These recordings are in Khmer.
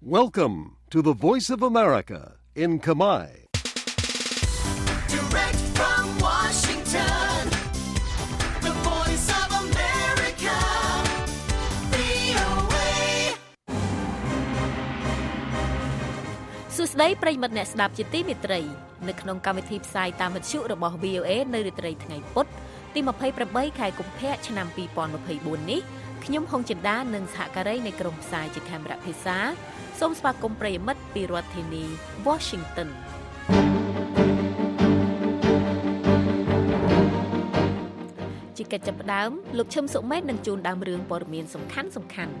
Welcome to the Voice of America in Kamai. Direct from Washington, the Voice of America, VOA. សួស្តីប្រិយមិត្តអ្នកស្ដាប់ជាទីមេត្រីនៅក្នុងកម្មវិធីផ្សាយតាមវិទ្យុរបស់ VOA នៅរាត្រីថ្ងៃពុធទី28ខែកុម្ភៈឆ្នាំ2024នេះ ខ្ញុំហុងចិន្តានិងសហការីនៃក្រុមផ្សាយជាខេមរៈភាសាសូមស្វាគមន៍ប្រិយមិត្តពីរដ្ឋធានី Washington ជាកិច្ចចាប់ផ្ដើមលោកឈឹមសុមេតនឹងជួនដើមរឿងព័ត៌មានសំខាន់សំខាន់ៗ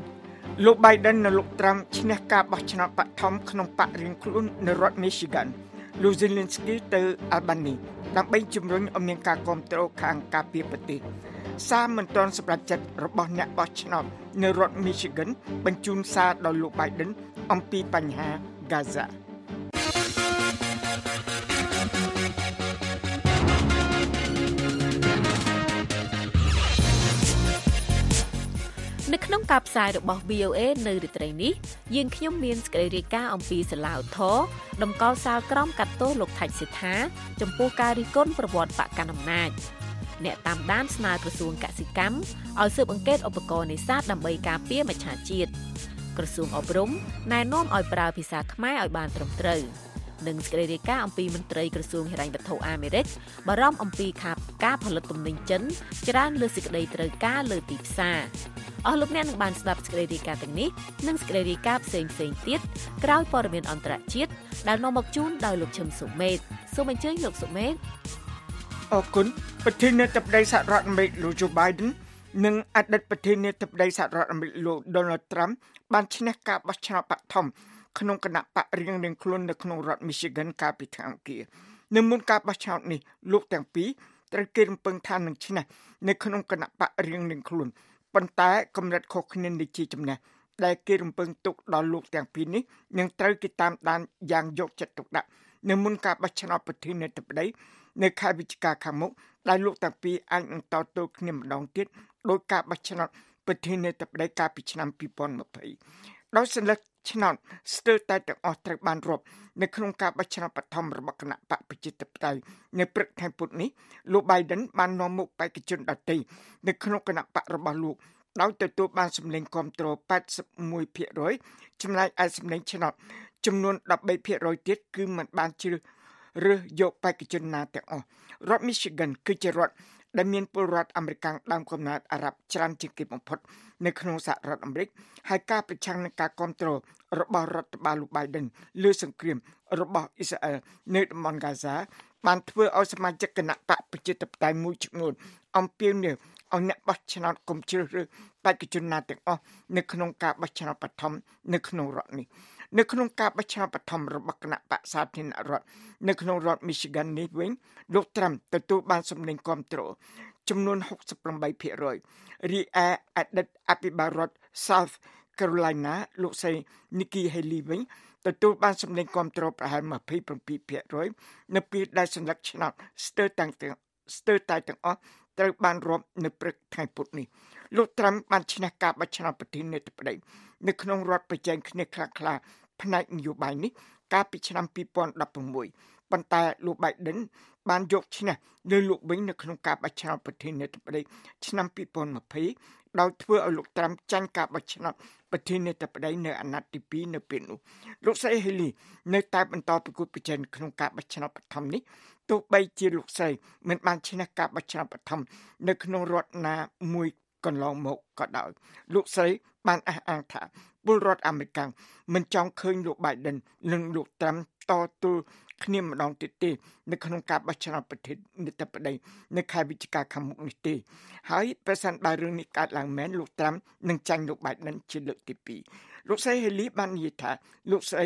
លោក Biden និងលោក Trump ឈ្នះការបោះឆ្នោតបឋមក្នុងបរិយាខ្លួននៅរដ្ឋ Michigan លោក Zelensky ទៅ Albany ដើម្បីជំរុញឲ្យមានការគ្រប់គ្រងខាងការពារប្រទេស សារមិនទាន់សម្រេចចិត្តរបស់អ្នកបោះឆ្នោតនៅរដ្ឋ Michigan បញ្ជូនសារដល់លោក Biden អំពីបញ្ហា Gaza នៅក្នុងការផ្សាយរបស់ VOA នៅរាត្រីនេះយើងខ្ញុំមានសេចក្តីរាយការណ៍អំពីសាឡាវធរតម្កល់សាលក្រមកាត់ទោសលោកថៃសិដ្ឋាចំពោះការរិះគន់ប្រវត្តិបកកណ្ដាលអំណាច អ្នកតាមដានស្នើក្រសួងកសិកម្មឲ្យស៊ើបអង្កេតឧបករណ៍នេសាទដើម្បីការពារមច្ឆជាតិក្រសួងអប់រំណែនាំឲ្យប្រើភាសាខ្មែរឲ្យបានត្រឹមត្រូវនិងសេចក្តីរាយការណ៍អំពីមន្ត្រីក្រសួងហិរញ្ញវត្ថុអាមេរិកបារម្ភអំពីខាប់ការផលិតទំនិញចិនច្រើនលើសសេចក្តីត្រូវការលើទីផ្សារអស់លោកអ្នកនឹងបានស្ដាប់សេចក្តីរាយការណ៍ទាំងនេះនិងសេចក្តីរាយការណ៍ផ្សេងផ្សេងៗទៀតក្រោយព័ត៌មានអន្តរជាតិដែលនាំមកជូនដោយលោកឈឹមសុមេតសូមអញ្ជើញលោកសុមេត អរគុណប្រធានាធិបតីសហរដ្ឋអាមេរិកលោក Joe Biden និងអតីតប្រធានាធិបតីសហរដ្ឋអាមេរិកលោក Donald Trump បានឈ្នះការបោះឆ្នោតបឋមក្នុងគណៈបករៀងៗខ្លួននៅក្នុងរដ្ឋ Michigan កាលពីថ្ងៃអង្គារនៅមុនការបោះឆ្នោតនេះលោកទាំងពីរត្រូវគេរំពឹងថានឹងឈ្នះនៅក្នុងគណៈបករៀងៗខ្លួនប៉ុន្តែកម្រិតខុសគ្នានេះជាចំណេះដែលគេរំពឹងទុកដល់លោកទាំងពីរនេះនឹងត្រូវគេតាមដានយ៉ាងយកចិត្តទុកដាក់នៅមុនការបោះឆ្នោតប្រធានាធិបតី នៅខែវិច្ឆិកាខាងមុខដែលលោកទាំងពីរអាចនឹងតទល់គ្នាម្ដងទៀតដោយការបោះឆ្នោតប្រធានាធិបតីកាលពីឆ្នាំ2020ដោយសញ្ញាឆ្នោតស្ទើរតែទាំងអស់ត្រូវបានរាប់នៅក្នុងការបោះឆ្នោតបឋមរបស់គណៈបកប្រជាធិបតេយ្យនៅព្រឹកថ្ងៃពុធនេះលោក Biden បាននាំមុខបេក្ខជនដទៃនៅក្នុងគណៈបករបស់លោកដោយទទួលបានសម្លេងគ្រប់គ្រង81%ចំណែកឯសម្លេងឆ្នោតចំនួន13%ទៀតគឺមិនបានជ្រើស រើសយកបេក្ខជនណាទាំងអស់រដ្ឋ Michigan គឺជារដ្ឋដែលមានពលរដ្ឋអាមេរិកដើមកំណើតអារ៉ាប់ច្រើនជាងគេបំផុតនៅក្នុងសហរដ្ឋអាមេរិកហើយការប្រឆាំងនឹងការគ្រប់គ្រងរបស់រដ្ឋបាលលោក Biden លើសង្គ្រាមរបស់អ៊ីស្រាអែលនៅតំបន់ Gaza បានធ្វើឲ្យសមាជិកគណៈបកប្រជាធិបតេយ្យមួយចំនួនអំពាវនាវឲ្យអ្នកបោះឆ្នោតកុំជ្រើសរើសបេក្ខជនណាទាំងអស់នៅក្នុងការបោះឆ្នោតបឋមនៅក្នុងរដ្ឋនេះ នៅក្នុងការបោះឆ្នោតបឋមរបស់គណៈបកសាធារណរដ្ឋនៅក្នុងរដ្ឋ Michigan នេះវិញលោក Trump ទទួលបានសម្លេងគ្រប់គ្រងចំនួន68%រីឯអតីតអភិបាលរដ្ឋ South Carolina លោកស្រី Nikki Haley វិញទទួលបានសម្លេងគ្រប់គ្រងប្រហែល27%នៅពេលដែលសញ្ញាឆ្នោតស្ទើរតាំងទាំងស្ទើរតែទាំងអស់ត្រូវបានរាប់នៅព្រឹកថ្ងៃពុធនេះ លោកត្រាំបានឈ្នះការបោះឆ្នោតប្រធានាធិបតីនៅក្នុងរដ្ឋប្រជែងគ្នាខ្លះៗផ្នែកនយោបាយនេះកាលពីឆ្នាំ2016ប៉ុន្តែលោក Biden បានយកឈ្នះលើលោកវិញនៅក្នុងការបោះឆ្នោតប្រធានាធិបតីឆ្នាំ2020ដោយធ្វើឲ្យលោកត្រាំចាញ់ការបោះឆ្នោតប្រធានាធិបតីនៅអាណត្តិទី2នៅពេលនោះលោកស្រី Haley នៅតែបន្តប្រកួតប្រជែងក្នុងការបោះឆ្នោតបឋមនេះទោះបីជាលោកស្រីមិនបានឈ្នះការបោះឆ្នោតបឋមនៅក្នុងរដ្ឋណាមួយ កន្លងមកក៏ដោយលោកស្រីបានអះអាងថាពលរដ្ឋអាមេរិកមិនចង់ឃើញលោក Biden និងលោក Trump តទល់គ្នាម្ដងទៀតទេ នៅក្នុងការបោះឆ្នោតប្រធានាធិបតីនៅខែវិច្ឆិកាខាងមុខនេះទេហើយប្រសិនបើរឿងនេះកើតឡើងមែនលោក Trump នឹងចាញ់លោក Biden ជាលើកទី2 លោកស្រី Haley បាននិយាយថាលោកស្រី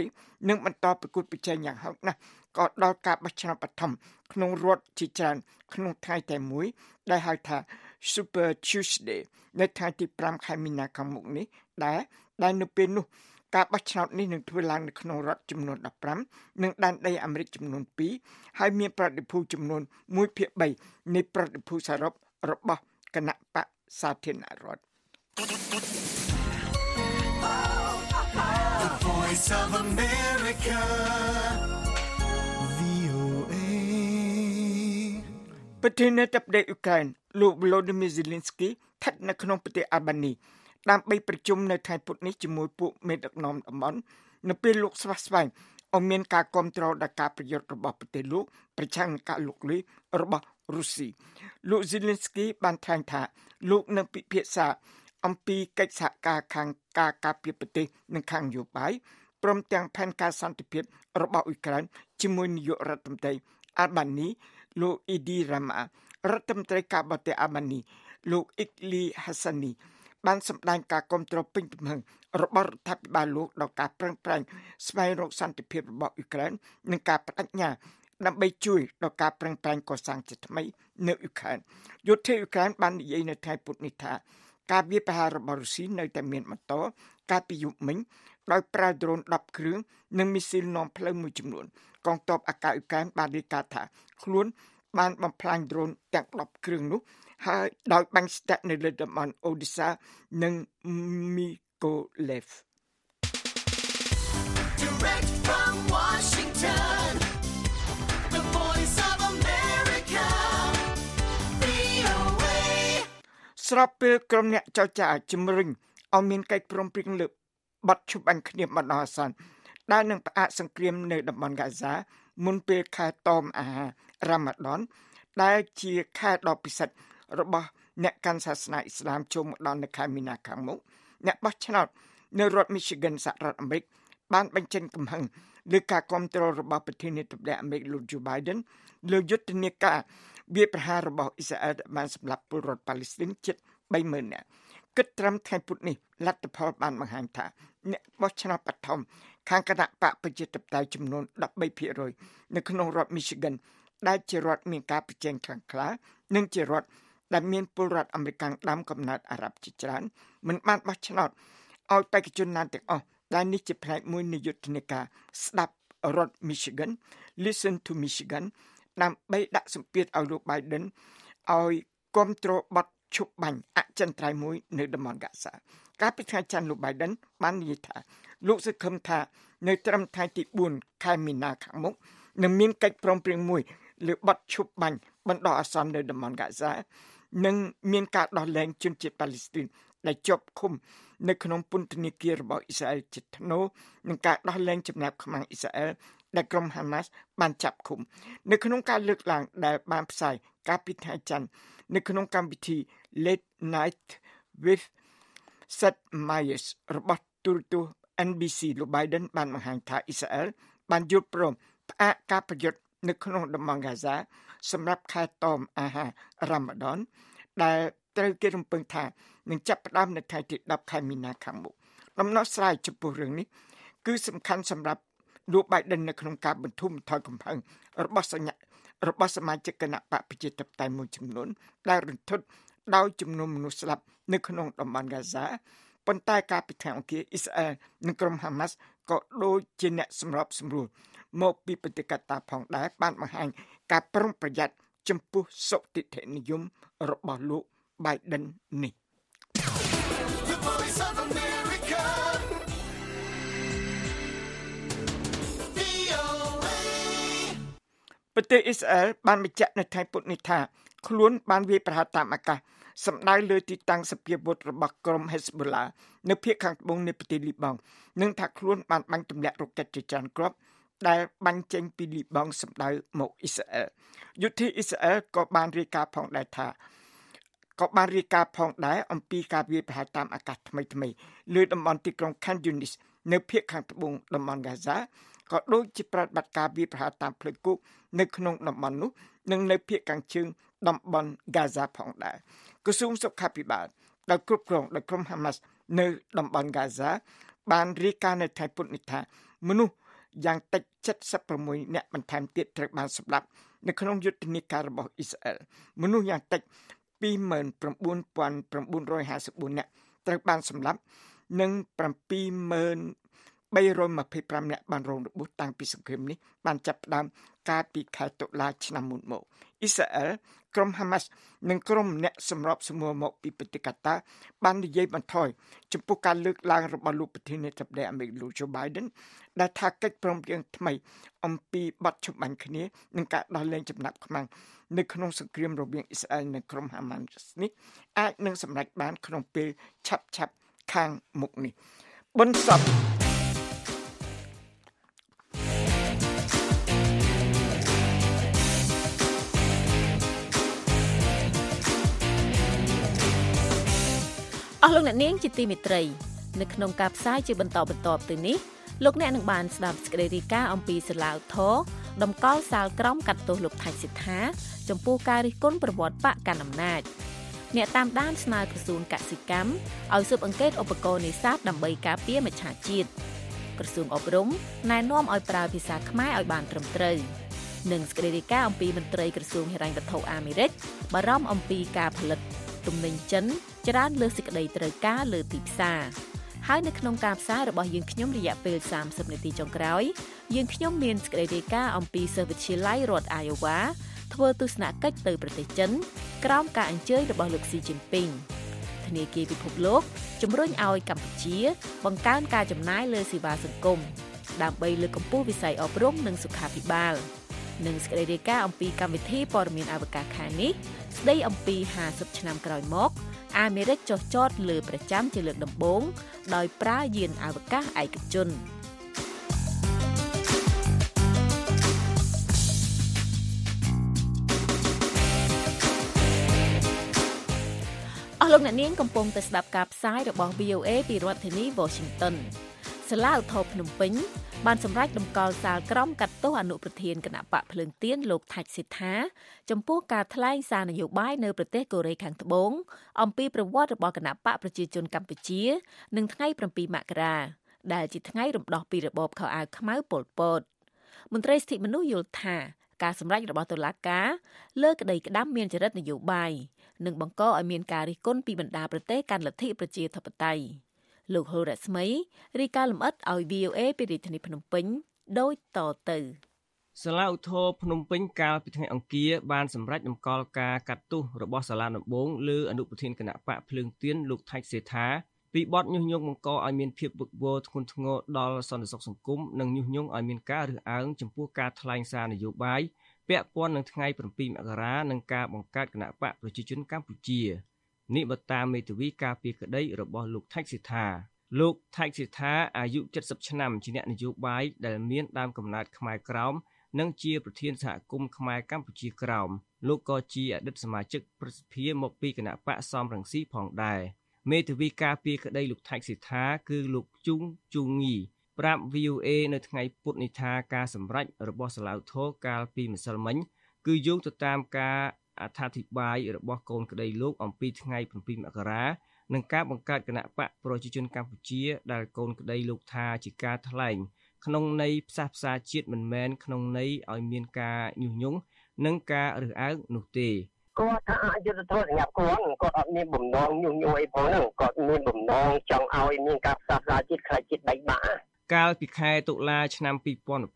នឹងបន្តប្រកួតប្រជែងយ៉ាងហោចណាស់ក៏ដល់ការបោះឆ្នោតបឋមក្នុងរដ្ឋជាច្រើនក្នុងថ្ងៃតែមួយដែលហៅថា Super Tuesday នៅថ្ងៃទី5ខែមីនាខាងមុខនេះដែលដែលនៅពេលនោះការបោះឆ្នោតនេះនឹងធ្វើឡើងនៅក្នុងរដ្ឋចំនួន15និងដែនដីអាមេរិកចំនួន2ហើយមានប្រតិភូចំនួន1ភាគ3នៃប្រតិភូសរុបរបស់គណៈបកសាធារណរដ្ឋ voice of America. VOA. ប្រធានាធិបតីអ៊ុក្រែនលោក Volodymyr Zelensky ស្ថិតនៅក្នុងប្រទេសអាល់បានីដើម្បីប្រជុំនៅថ្ងៃពុធនេះជាមួយពួកមេដឹកនាំតំបន់នៅពេលលោកស្វាស្វែងឲ្យមានការគ្រប់គ្រងដល់ការប្រយុទ្ធរបស់ប្រទេសលោកប្រឆាំងនឹងការលុកលុយរបស់រុស្ស៊ីលោក Zelensky បានថ្លែងថា លោកនឹងពិភាក្សាអំពីកិច្ចសហការខាងការការពារប្រទេសនិងខាងនយោបាយ ព្រមទាំងផែនការសន្តិភាពរបស់អ៊ុយក្រែនជាមួយនាយករដ្ឋមន្ត្រីអាល់បានីលោកអ៊ីឌីរ៉ាម៉ារដ្ឋមន្ត្រីការបរទេសអាល់បានីលោកអ៊ីកលីហាសានីបានសម្ដែងការគ្រប់គ្រងពេញទំហឹងរបស់រដ្ឋាភិបាលលោកដល់ការប្រឹងប្រែងស្វែងរកសន្តិភាពរបស់អ៊ុយក្រែននិងការបដិញ្ញាដើម្បីជួយដល់ការប្រឹងប្រែងកសាងជាថ្មីនៅអ៊ុយក្រែនយុទ្ធអ៊ុយក្រែនបាននិយាយនៅថ្ងៃពុធនេះថាការវាយប្រហាររបស់រុស្ស៊ីនៅតែមានបន្តកាលពីយប់មិញ ដោយប្រើដ្រូន10គ្រឿងនិងមីស៊ីលនាំផ្លូវមួយចំនួនកងទ័ពអាកាសអ៊ុយក្រែនបានរាយការណ៍ថាខ្លួនបានបំផ្លាញដ្រូនទាំង10គ្រឿងនោះហើយដោយបាញ់ស្ទាក់នៅលើតំបន់អូឌីសានិងមីកូលេវ Direct from Washington, the voice of America. VOA. ស្របពេលក្រុមអ្នកចរចាជំរុញឲ្យមានកិច្ចព្រមព្រៀងលើ បទឈប់បាញ់គ្នាបណ្ដោះអាសន្នដែលនឹងផ្អាកសង្គ្រាមនៅតំបន់ហ្គាហ្សាមុនពេលខែតមអាហាររ៉ាម៉ាដន ដែលជាខែដ៏ពិសិដ្ឋរបស់អ្នកកាន់សាសនាអ៊ីស្លាមចូលមកដល់នៅខែមីនាខាងមុខអ្នកបោះឆ្នោតនៅរដ្ឋ Michigan សហរដ្ឋអាមេរិកបានបញ្ចេញកំហឹងលើការគ្រប់គ្រងរបស់ប្រធានាធិបតីអាមេរិកលោក Joe Biden លើយុទ្ធនាការវាយប្រហាររបស់អ៊ីស្រាអែលដែលបានសម្លាប់ពលរដ្ឋប៉ាឡេស្ទីនជិត30,000នាក់គិតត្រឹមថ្ងៃពុធនេះលទ្ធផលបានបង្ហាញថា អ្នកបោះឆ្នោតបឋមខាងគណៈបកប្រជាធិបតេយ្យចំនួន13%នៅក្នុងរដ្ឋ Michigan ដែលជារដ្ឋមានការប្រជែងខ្លាំងក្លា និងជារដ្ឋដែលមានពលរដ្ឋអាមេរិកដើមកំណើតអារ៉ាប់ជាច្រើនមិនបានបោះឆ្នោតឲ្យបេក្ខជនណាទាំងអស់ដែលនេះជាផ្នែកមួយនៃយុទ្ធនាការស្ដាប់រដ្ឋ Michigan Listen to Michigan ដើម្បីដាក់សម្ពាធឲ្យលោក Biden ឲ្យគ្រប់គ្រងបទឈប់បាញ់អចិន្ត្រៃយ៍មួយនៅតំបន់ហ្គាហ្សា កាលពីថ្ងៃច័ន្ទលោក Biden បាននិយាយថាលោកសង្ឃឹមថានៅត្រឹមថ្ងៃទី4ខែមីនាខាងមុខនឹងមានកិច្ចព្រមព្រៀងមួយលើបទឈប់បាញ់បណ្ដោះអាសន្ននៅតំបន់ហ្គាហ្សានិងមានការដោះលែងជនជាតិប៉ាឡេស្ទីនដែលជាប់ឃុំនៅក្នុងពន្ធនាគាររបស់អ៊ីស្រាអែលជាថ្នូរនឹងការដោះលែងចំណាប់ខ្មាំងអ៊ីស្រាអែលដែលក្រុមហាម៉ាស់បានចាប់ឃុំនៅក្នុងការលើកឡើងដែលបានផ្សាយកាលពីថ្ងៃច័ន្ទនៅក្នុងកម្មវិធី Late Night with Seth Meyers របស់ទូរទស្សន៍ NBC លោក Biden បានបង្ហាញថាអ៊ីស្រាអែលបានយល់ព្រមផ្អាកការប្រយុទ្ធនៅក្នុងតំបន់ហ្គាហ្សាសម្រាប់ខែតមអាហាររ៉ាម៉ាដនដែលត្រូវគេរំពឹងថានឹងចាប់ផ្ដើមនៅថ្ងៃទី10ខែមីនាខាងមុខដំណោះស្រាយចំពោះរឿងនេះគឺសំខាន់សម្រាប់លោក Biden នៅក្នុងការបន្ធូរបន្ថយកំហឹងរបស់សញ្ញារបស់សមាជិកគណៈបកប្រជាធិបតេយ្យមួយចំនួនដែលរន្ធត់ ដោយចំនួនមនុស្សស្លាប់នៅក្នុងតំបន់ហ្គាហ្សាប៉ុន្តែការពិធីអង្គាអ៊ីស្រាអែលនិងក្រុមហាម៉ាស់ក៏ដូចជាអ្នកសម្របសម្រួលមកពីប្រទេសកាតាផងដែរបានបង្ហាញការប្រុងប្រយ័ត្នចំពោះសុតិធិនិយមរបស់លោក Biden នេះ The voice of America. VOA. ប្រទេសអ៊ីស្រាអែលបានបញ្ជាក់នៅថ្ងៃពុធនេះថា ខ្លួនបានវាយប្រហារតាមអាកាសសម្ដៅលើទីតាំងសពាវុធរបស់ក្រុម Hezbollah នៅភូមិខាងត្បូងនៃប្រទេសលីបង់និងថាខ្លួនបានបាញ់ទម្លាក់រ៉ុកកែតជាច្រើនគ្រាប់ដែលបាញ់ចេញពីលីបង់សម្ដៅមកអ៊ីស្រាអែលយុទ្ធអ៊ីស្រាអែលក៏បានរាយការណ៍ផងដែរថាក៏បានរាយការណ៍ផងដែរអំពីការវាយប្រហារតាមអាកាសថ្មីថ្មីៗលើតំបន់ទីក្រុង Khan Yunis នៅភូមិខាងត្បូងតំបន់ Gaza ក៏ដូចជាប្រតិបត្តិការវាយប្រហារតាមផ្លូវគោកនៅក្នុងតំបន់នោះនិងនៅភូមិខាងជើង តំបន់ Gaza ផងដែរក្រសួងសុខាភិបាលដែលគ្រប់គ្រងដោយក្រុម Hamas នៅតំបន់ Gaza បានរាយការណ៍នៅថ្ងៃពុធនេះថាមនុស្សយ៉ាងតិច76នាក់បន្ថែមទៀតត្រូវបានសម្លាប់នៅក្នុងយុទ្ធនាការរបស់អ៊ីស្រាអែលមនុស្សយ៉ាងតិច29954នាក់ត្រូវបានសម្លាប់និង70325នាក់បានរងរបួសតាំងពីសង្គ្រាមនេះបានចាប់ផ្ដើមកាលពីខែតុលាឆ្នាំមុនមកអ៊ីស្រាអែល ក្រុម Hamas និងក្រុមអ្នកសម្របសម្រួលមកពីប្រទេសកាតាបាននិយាយបន្ថយចំពោះការលើកឡើងរបស់លោកប្រធានាធិបតីអាមេរិកលោក Joe Biden ដែលថាកិច្ចព្រមព្រៀងថ្មីអំពីបទច្បាញ់គ្នានិងការដោះលែងចំណាប់ខ្មាំងនៅក្នុងសង្គ្រាមរវាងអ៊ីស្រាអែលនិងក្រុម Hamas នេះអាចនឹងសម្រេចបានក្នុងពេលឆាប់ឆាប់ៗខាងមុខនេះបុណ្យស អស់លោកអ្នកនាងជាទីមេត្រីនៅក្នុងការផ្សាយជាបន្តបន្ទាប់ទៅនេះលោកអ្នកនឹងបានស្ដាប់សេចក្តីរាយការណ៍អំពីសាឡាវធរតម្កល់សាលក្រមកាត់ទោសលោកថៃសិដ្ឋាចំពោះការរិះគន់ប្រវត្តិបកកណ្ដាលអំណាចអ្នកតាមដានស្នើក្រសួងកសិកម្មឲ្យស៊ើបអង្កេតឧបករណ៍នេសាទដើម្បីការពារមច្ឆជាតិក្រសួងអប់រំណែនាំឲ្យប្រើភាសាខ្មែរឲ្យបានត្រឹមត្រូវនិងសេចក្តីរាយការណ៍អំពីមន្ត្រីក្រសួងហិរញ្ញវត្ថុអាមេរិកបារម្ភអំពីការផលិតទំនិញចិន ច្រើនលើសសេចក្តីត្រូវការលើទីផ្សារហើយនៅក្នុងការផ្សាយរបស់យើងខ្ញុំរយៈពេល30នាទីចុងក្រោយយើងខ្ញុំមានសេចក្តីរាយការណ៍អំពីសិស្សវិទ្យាល័យរដ្ឋ Iowa ធ្វើទស្សនកិច្ចទៅប្រទេសចិនក្រោមការអញ្ជើញរបស់លោកស៊ីជីនពីងធនាគារពិភពលោកជំរុញឲ្យកម្ពុជា បង្កើនការចំណាយលើសេវាសង្គមដើម្បីលើកកម្ពស់វិស័យអប់រំនិងសុខាភិបាលនិងសេចក្តីរាយការណ៍អំពីកម្មវិធីព័ត៌មានអវកាសខាងនេះស្ដីអំពី50ឆ្នាំក្រោយមក អាមេរិកចុះចតលើប្រចាំជាលើកដំបូងដោយប្រើយានអវកាសឯកជន។។អស់លោកអ្នកនាងកំពុងតែស្ដាប់ការផ្សាយរបស់ VOA ពីរដ្ឋធានី Washington សាលាឧទ្ធរភ្នំពេញបានសម្រេចតម្កល់សាលក្រមកាត់ទោសអនុប្រធានគណៈបកភ្លើងទៀនលោកថាច់សិដ្ឋាចំពោះការថ្លែងសារនយោបាយនៅប្រទេសកូរ៉េខាងត្បូងអំពីប្រវត្តិរបស់គណៈបកប្រជាជនកម្ពុជានឹងថ្ងៃ7មករាដែលជាថ្ងៃរំដោះពីរបបខោអាវខ្មៅប៉ុលពតមន្ត្រីសិទ្ធិមនុស្សយល់ថាការសម្រេចរបស់តុលាការលើក្តីក្តាំមានចរិតនយោបាយនិងបង្កឲ្យមានការរិះគន់ពីបណ្ដាប្រទេសកាន់លទ្ធិប្រជាធិបតេយ្យ លោកហូរ៉ាស្មីរីកាលំអិតឲ្យ VOA ពីរាជធានីភ្នំពេញដូចតទៅសាលាឧទ្ធរភ្នំពេញកាលពីថ្ងៃអង្គារបានសម្រេចតម្កល់ការកាត់ទោសរបស់សាលាដំបងលើអនុប្រធានគណៈបកភ្លើងទៀនលោកថៃសេថាពីបទញុះញង់បង្កឲ្យមានភាពវឹកវរធ្ងន់ធ្ងរដល់សន្តិសុខសង្គមនិងញុះញង់ឲ្យមានការរើសអើងចំពោះការថ្លែងសារនយោបាយពាក់ព័ន្ធនឹងថ្ងៃ7មករានិងការបង្កើតគណៈបកប្រជាជនកម្ពុជា នេះបើតាមមេធាវីការពីក្តីរបស់លោកថៃសិដ្ឋាលោកថៃសិដ្ឋាអាយុ70ឆ្នាំជាអ្នកនយោបាយដែលមានដើមកំណើតខ្មែរក្រោមនិងជាប្រធានសហគមន៍ខ្មែរកម្ពុជាក្រោមលោកក៏ជាអតីតសមាជិកប្រសិទ្ធិមកពីគណៈបកសំរងស៊ីផងដែរមេធាវីការពីក្តីលោកថៃសិដ្ឋាគឺលោកជុងជូងងីប្រាប់ VOA នៅថ្ងៃពុធនេះថាការសម្រេចរបស់សាឡាវធរកាលពីម្សិលមិញគឺយោងទៅតាមការ អត្ថាធិប្បាយរបស់កូនក្តីលោកអំពីថ្ងៃ7មករានិងការបង្កើតគណៈបកប្រជាជនកម្ពុជាដែលកូនក្តីលោកថាជាការថ្លែងក្នុងន័យផ្សះផ្សាជាតិមិនមែនក្នុងន័យឲ្យមានការញុះញង់និងការរើសអើងនោះទេគាត់ថាអយុត្តិធម៌សម្រាប់គាត់គាត់អត់មានបំណងញុះញង់អីផងហ្នឹងគាត់មានបំណងចង់ឲ្យមានការផ្សះផ្សាជាតិខ្លាចជាតិបែកបាក់កាលពីខែតុលាឆ្នាំ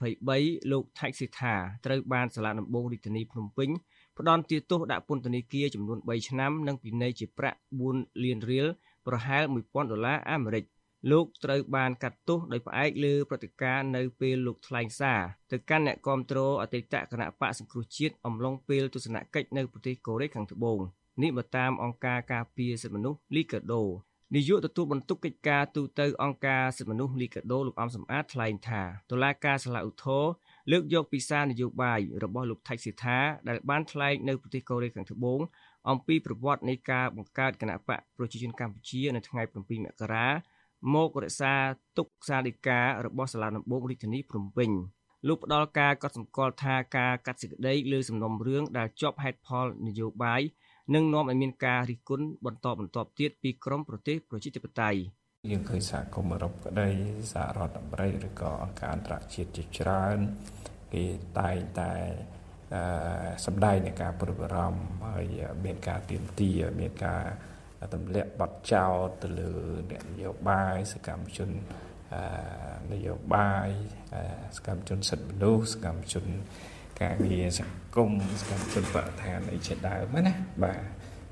2023លោកថៃសិដ្ឋាត្រូវបានសាលាដំបងរាជធានីភ្នំពេញ ផ្ដន្ទាទោសដាក់ពន្ធនាគារចំនួន3ឆ្នាំនិងពិន័យជាប្រាក់4លានរៀលប្រហែល1000ដុល្លារអាមេរិកលោកត្រូវបានកាត់ទោសដោយផ្អែកលើព្រឹត្តិការណ៍នៅពេលលោកថ្លែងសារទៅកាន់អ្នកគាំទ្រអតីតគណៈបកសង្គ្រោះជាតិអំឡុងពេលទស្សនកិច្ចនៅប្រទេសកូរ៉េខាងត្បូងនេះបើតាមអង្គការការពារសិទ្ធិមនុស្សលីកាដូនាយកទទួលបន្ទុកកិច្ចការទូតទៅអង្គការសិទ្ធិមនុស្សលីកាដូលោកអំសំអាតថ្លែងថាតុលាការសាលាឧទ្ធរ លើកយកពីសារនយោបាយរបស់លោកថៃសិដ្ឋាដែលបានថ្លែងនៅប្រទេសកូរ៉េខាងត្បូងអំពីប្រវត្តិនៃការបង្កើតគណៈបកប្រជាជនកម្ពុជានៅថ្ងៃ7មករាមករក្សាទុកសាលដីការបស់សាលាដំបងរាជធានីភ្នំពេញលោកផ្ដល់ការកត់សម្គាល់ថាការកាត់សេចក្តីលើសំណុំរឿងដែលជាប់ហេតុផលនយោបាយនឹងនាំឲ្យមានការរិះគន់បន្តបន្ទាប់ទៀតពីក្រមប្រទេសប្រជាធិបតេយ្យ យើងឃើញសហគមន៍អឺរ៉ុបក្តីសហរដ្ឋអាមេរិកឬក៏អង្គការអន្តរជាតិជាច្រើនគេតែងតែអឺសម្ដែងនៃការព្រួយបារម្ភហើយមានការទៀមទាមានការទម្លាក់បទចោទទៅលើអ្នកនយោបាយសកម្មជននយោបាយសកម្មជនសិទ្ធិមនុស្សសកម្មជនការងារសង្គមសកម្មជនបរិស្ថានអីជាដើមណាបាទ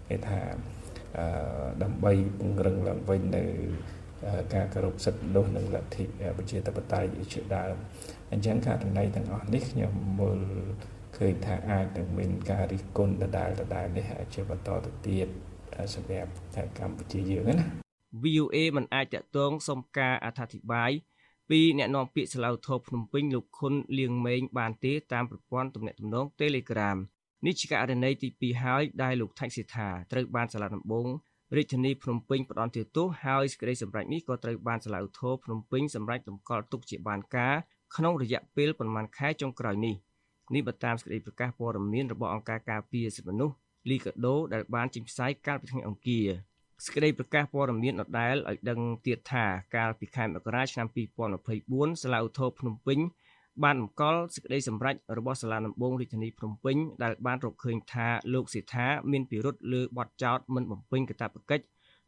គេថាអឺដើម្បីពង្រឹងឡើងវិញនៅ ការគោរពសិទ្ធិមនុស្សនិងលទ្ធិប្រជាធិបតេយ្យជាដើមអញ្ចឹងករណីទាំងអស់នេះខ្ញុំមើលឃើញថាអាចនឹងមានការរិះគន់ដដែលដដែលនេះជាបន្តទៅទៀតសម្រាប់តែកម្ពុជាយើងណា VOA មិនអាចតកតងសុំការអធិប្បាយពីអ្នកនាំពាក្យសាឡៅធរភ្នំពេញលោកខុនលៀងម៉េងបានទេតាមប្រព័ន្ធទំនាក់ទំនង Telegram នេះជាករណីទី2ហើយដែលលោកថៃសិដ្ឋាត្រូវបានសាលាដំបង រាជធានីភ្នំពេញផ្ដន្ទាទោសហើយសេចក្តីសម្រេចនេះក៏ត្រូវបានសាលាឧទ្ធរភ្នំពេញសម្រេចតម្កល់ទុកជាបានការក្នុងរយៈពេលប្រមាណខែចុងក្រោយនេះនេះបើតាមសេចក្តីប្រកាសព័ត៌មានរបស់អង្គការការពារសិទ្ធិមនុស្សលីកាដូដែលបានចេញផ្សាយកាលពីថ្ងៃអង្គារសេចក្តីប្រកាសព័ត៌មានដដែលឲ្យដឹងទៀតថាកាលពីខែមករាឆ្នាំ2024សាលាឧទ្ធរភ្នំពេញ បានបង្កល់សេចក្តីសម្រេចរបស់សាលាដំបងរាជធានីភ្នំពេញដែលបានរកឃើញថាលោកសេដ្ឋាមានពិរុទ្ធលើបទចោទមិនបំពេញកាតព្វកិច្ច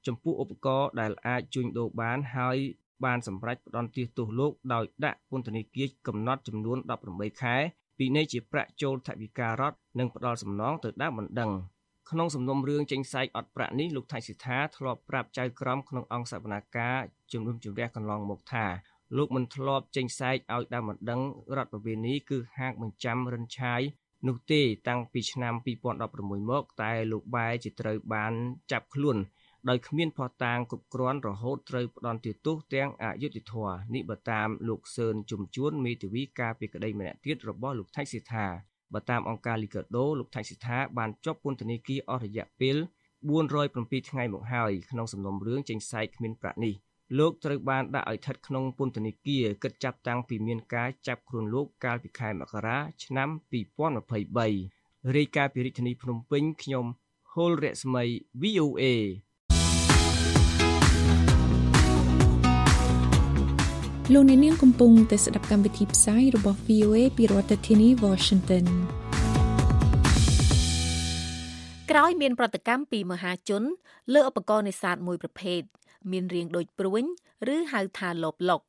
ចំពោះឧបករណ៍ដែលអាចជួញដូរបានហើយបានសម្រេចផ្ដន្ទាទោសលោកដោយដាក់ពន្ធនាគារកំណត់ចំនួន18ខែពីនៃជាប្រាក់ចូលថវិការដ្ឋនិងផ្ដល់សំណងទៅដើមបណ្ដឹងក្នុងសំណុំរឿងចេញផ្សាយអត់ប្រាក់នេះលោកថៃសិដ្ឋាធ្លាប់ប្រាប់ចៅក្រមក្នុងអង្គសវនាការជំនុំជម្រះកន្លងមកថា លោកមិនធ្លាប់ចេញផ្សាយឲ្យដើមបណ្ដឹងរដ្ឋប្រវេណីគឺហាកបញ្ចាំរិនឆាយនោះទេតាំងពីឆ្នាំ2016មកតែលោកបែជាត្រូវបានចាប់ខ្លួនដោយគ្មានភស្តុតាងគ្រប់គ្រាន់រហូតត្រូវផ្ដន់ទោសទាំងអយុត្តិធម៌នេះបើតាមលោកសឿនជំជួនមេធាវីការពីក្តីម្នាក់ទៀតរបស់លោកថៃសិដ្ឋាបើតាមអង្គការលីកាដូលោកថៃសិដ្ឋាបានជាប់ពន្ធនាគារអស់រយៈពេល407ថ្ងៃមកហើយក្នុងសំណុំរឿងចេញផ្សាយគ្មានប្រាក់នេះ លោកត្រូវបានដាក់ឲ្យស្ថិតក្នុងពន្ធនាគារគិតចាប់តាំងពីមានការចាប់ខ្លួនលោកកាលពីខែមករាឆ្នាំ2023រាយការណ៍ពីរាជធានីភ្នំពេញខ្ញុំហុលរស្មី VOA លោកអ្នកនាងកំពុងតែស្ដាប់កម្មវិធីផ្សាយរបស់ VOA ពីរដ្ឋធានី Washington ក្រោយមានប្រតិកម្មពីមហាជន លើឧបករណ៍នេសាទមួយប្រភេទ មានរាងដូចព្រួញឬហៅថាលបលុក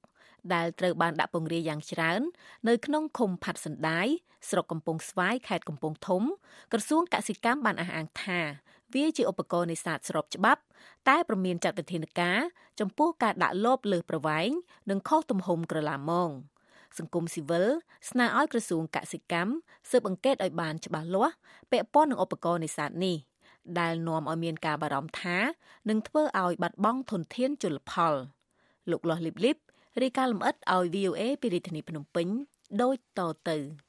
ដែលត្រូវបានដាក់ពង្រាយយ៉ាងច្រើន នៅក្នុងឃុំផាត់សណ្ដាយស្រុកកំពង់ស្វាយខេត្តកំពង់ធំ ក្រសួងកសិកម្មបានអះអាងថាវាជាឧបករណ៍នេសាទស្របច្បាប់ តែប្រមានចាត់វិធានការចំពោះការដាក់លបលើសប្រវែងនិងខុសទំហំក្រឡាមងសង្គមស៊ីវិលស្នើឲ្យក្រសួងកសិកម្មស៊ើបអង្កេតឲ្យបានច្បាស់លាស់ពាក់ព័ន្ធនឹងឧបករណ៍នេសាទនេះ ដែលនាំឲ្យមានការបារម្ភថានឹងធ្វើឲ្យបាត់បង់ធនធានជលផល លោកលាស់លីបលីបរាយការណ៍លម្អិតឲ្យ VOA ពីរាជធានីភ្នំពេញដូចតទៅ។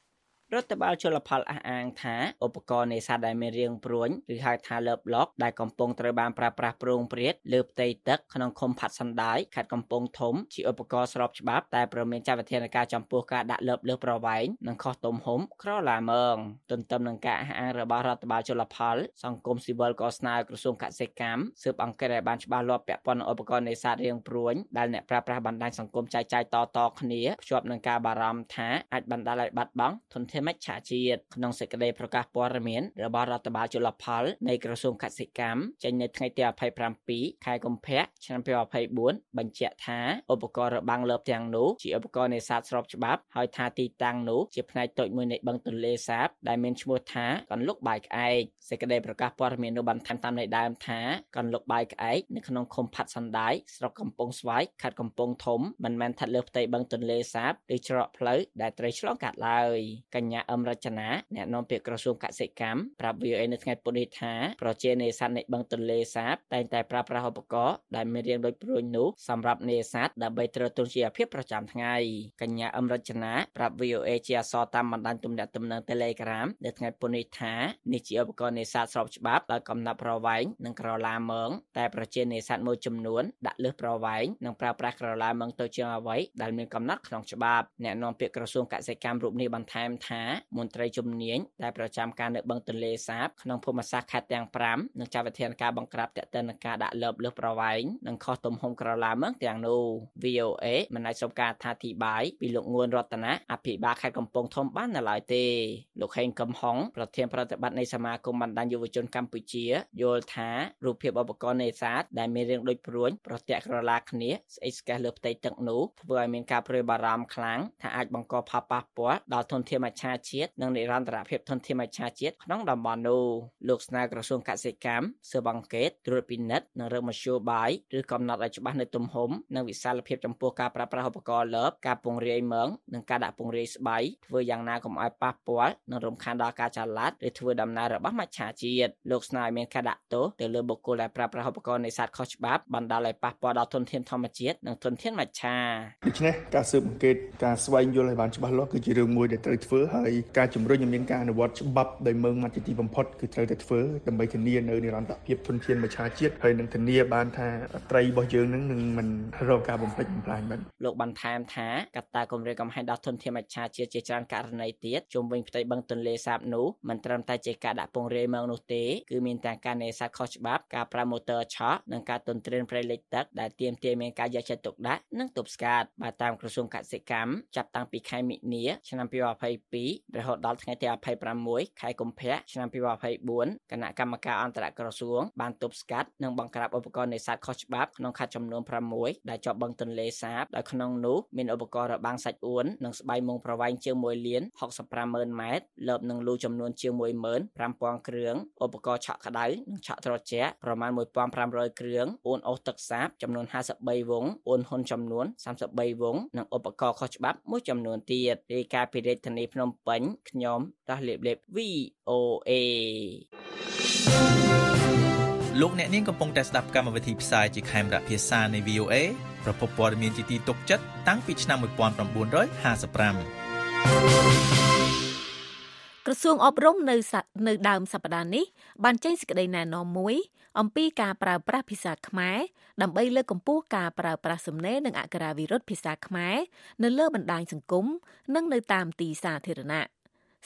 រដ្ឋបាលជលផលអះអាងថាឧបករណ៍នេសាទដែលមានរាងព្រួញឬហៅថាលើបឡុកដែលកំពុងត្រូវបានប្រើប្រាស់ប្រងព្រាតលើផ្ទៃទឹកក្នុងឃុំផាត់សណ្ដាយខេត្តកំពង់ធំជាឧបករណ៍ស្របច្បាប់តែប្រមានចាត់វិធានការចំពោះការដាក់លើបលើសប្រវែងនិងខុសទំហំក្រឡាមើងទន្ទឹមនឹងការអះអាងរបស់រដ្ឋបាលជលផលសង្គមស៊ីវិលក៏ស្នើក្រសួងកសិកម្មស៊ើបអង្កេតឲ្យបានច្បាស់លាស់ពាក់ព័ន្ធនឹងឧបករណ៍នេសាទរាងព្រួញដែលអ្នកប្រើប្រាស់បណ្ដាញសង្គមចែកចាយតៗគ្នាភ្ជាប់នឹងការបារម្ភថាអាចបណ្ដាលឲ្យបាត់បង់ធនធានមិច្ឆាជាតិក្នុងសេចក្តីប្រកាសព័ត៌មានរបស់រដ្ឋបាលជលផលនៃក្រសួងកសិកម្មចេញនៅថ្ងៃទី27ខែកុម្ភៈឆ្នាំ2024បញ្ជាក់ថាឧបករណ៍របាំងលើបទាំងនោះជាឧបករណ៍នេសាទស្របច្បាប់ហើយថាទីតាំងនោះជាផ្នែកតូចមួយនៃបឹងទន្លេសាបដែលមានឈ្មោះថាកន្លុកបាយក្អែកសេចក្តីប្រកាសព័ត៌មាននោះបានថែមតាមន័យដើមថាកន្លុកបាយក្អែកនៅក្នុងឃុំផាត់សណ្ដាយស្រុកកំពង់ស្វាយខេត្តកំពង់ធំមិនមែនស្ថិតលើផ្ទៃបឹងទន្លេសាបឬច្រកផ្លូវដែលត្រីឆ្លងកាត់ឡើយកញ្ញាអឹមរចនាអ្នកនាំពាក្យក្រសួងកសិកម្មប្រាប់ VOA នៅថ្ងៃពុធនេះថាប្រជានេសាទនៃបឹងទន្លេសាបតែងតែប្រើប្រាស់ឧបករណ៍ដែលមានរាងដូចព្រួញនោះសម្រាប់នេសាទដើម្បីទ្រទ្រង់ជីវភាពប្រចាំថ្ងៃកញ្ញាអឹមរចនាប្រាប់ VOA ជាអសរតាមបណ្ដាញទំនាក់ទំនង Telegram នៅថ្ងៃពុធនេះថានេះជាឧបករណ៍នេសាទស្របច្បាប់ដោយកំណត់ប្រវែងនិងក្រឡាមើងតែប្រជានេសាទមួយចំនួនដាក់លើសប្រវែងនិងប្រើប្រាស់ក្រឡាមើងទៅជាងអ្វីដែលមានកំណត់ក្នុងច្បាប់អ្នកនាំពាក្យក្រសួងកសិកម្មរូបនេះបន្ថែមថាមន្ត្រីជំនាញដែលប្រចាំការនៅបឹងទន្លេសាបក្នុងភូមិសាស្ត្រខេត្តទាំង5នឹងចាត់វិធានការបង្ក្រាបទាក់ទងនឹងការដាក់លើបលើសប្រវែងនិងខុសទំហំក្រឡាមើងទាំងនោះ VOA មិនអាចសុំការអធិប្បាយពីលោកងួនរតនាអភិបាលខេត្តកំពង់ធំបាននៅឡើយទេលោកហេងកំហុងប្រធានប្រតិបត្តិនៃសមាគមបណ្ដាញយុវជនកម្ពុជាយល់ថារូបភាពឧបករណ៍នេសាទដែលមានរាងដូចព្រួញប្រទាក់ក្រឡាគ្នាស្អិចស្កេះលើផ្ទៃទឹកនោះធ្វើឲ្យមានការព្រួយបារម្ភខ្លាំងថាអាចបង្កផលប៉ះពាល់ដល់ធនធានមច្ឆាហាជាតិនិងនិរន្តរភាពធនធានមច្ឆជាតិក្នុងតំបន់នោះលោកស្នើក្រសួងកសិកម្មស៊ើបអង្កេតត្រួតពិនិត្យនិងរកមធ្យោបាយឬកំណត់ឲ្យច្បាស់នៅទំហំនិងវិសាលភាពចំពោះការប្រើប្រាស់ឧបករណ៍លើបការពង្រាយមងនិងការដាក់ពង្រាយស្បៃធ្វើយ៉ាងណាកុំឲ្យប៉ះពាល់និងរំខានដល់ការចល័តឬធ្វើដំណើររបស់មច្ឆជាតិលោកស្នើឲ្យមានការដាក់ទោសទៅលើបុគ្គលដែលប្រើប្រាស់ឧបករណ៍នេសាទខុសច្បាប់បណ្ដាលឲ្យប៉ះពាល់ដល់ធនធានធម្មជាតិនិងធនធានមច្ឆាដូច្នេះការស៊ើបអង្កេតការស្វែងយល់ឲ្យបានច្បាស់លាស់គឺជារឿងមួយដែលត្រូវធ្វើហើយការជំរុញឲ្យមានការអនុវត្តច្បាប់ដោយមើងមកជាទីបំផុតគឺត្រូវតែធ្វើដើម្បីធានានៅនិរន្តរភាពធនធានមច្ឆជាតិហើយនឹងធានាបានថាត្រីរបស់យើងនឹងនឹងមិនរងការបំផ្លិចបំផ្លាញបានលោកបន្ថែមថាកត្តាគម្រាមកំហែងដល់ធនធានមច្ឆជាតិជាច្រើនករណីទៀតជុំវិញផ្ទៃបឹងទន្លេសាបនោះមិនត្រឹមតែជាការដាក់ពង្រាយមងនោះទេគឺមានទាំងការនេសាទខុសច្បាប់ការប្រើម៉ូទ័រឆក់និងការទន្ទ្រានព្រៃលិចទឹកដែលទាមទារមានការយកចិត្តទុកដាក់និងទប់ស្កាត់បាទតាមក្រសួងកសិកម្មចាប់តាំងពីខែមិនិនាឆ្នាំ2022រហូតដល់ថ្ងៃទី26ខែកុម្ភៈឆ្នាំ2024គណៈកម្មការអន្តរក្រសួងបានទប់ស្កាត់និងបង្ក្រាបឧបករណ៍នេសាទខុសច្បាប់ក្នុងខេត្តចំនួន6ដែលជាប់បឹងទន្លេសាបដោយក្នុងនោះមានឧបករណ៍របាំងសាច់អួននិងស្បៃមុងប្រវែងជាង1លាន650,000ម៉ែត្រលើបនឹងលូចំនួនជាង15,000គ្រឿងឧបករណ៍ឆក់ក្តៅនិងឆក់ត្រជាក់ប្រមាណ1,500គ្រឿងអួនអូសទឹកសាបចំនួន53វងអួនហ៊ុនចំនួន33វងនិងឧបករណ៍ខុសច្បាប់មួយចំនួនទៀតរាយការណ៍ពីរាជធានីភ្នំពេញខ្ញុំតាស់លៀបលៀប VOA លោកអ្នកនាងកំពុងតែស្ដាប់កម្មវិធីផ្សាយជាខេមរៈភាសានៃ VOA ប្រពន្ធព័ត៌មានជាទីទុកចិត្តតាំងពីឆ្នាំ1955 ក្រសួងអប់រំនៅសនៅដើមសប្តាហ៍នេះបានចេញសេចក្តីណែនាំមួយអំពីការប្រើប្រាស់ភាសាខ្មែរដើម្បីលើកកម្ពស់ការប្រើប្រាស់សំណេរនិងអក្ខរាវិរុទ្ធភាសាខ្មែរនៅលើបណ្ដាញសង្គមនិងនៅតាមទីសាធារណៈ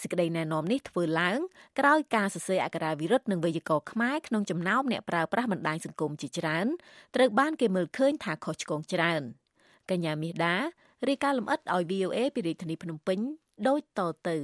សេចក្តីណែនាំនេះធ្វើឡើងក្រោយការសរសេរអក្ខរាវិរុទ្ធនិងវេយ្យាករណ៍ខ្មែរក្នុងចំណោមអ្នកប្រើប្រាស់បណ្ដាញសង្គមជាច្រើនត្រូវបានគេមើលឃើញថាខុសឆ្គងច្រើនកញ្ញាមាសដារាយការណ៍លម្អិតឲ្យ VOA ពីរាជធានីភ្នំពេញដូចតទៅ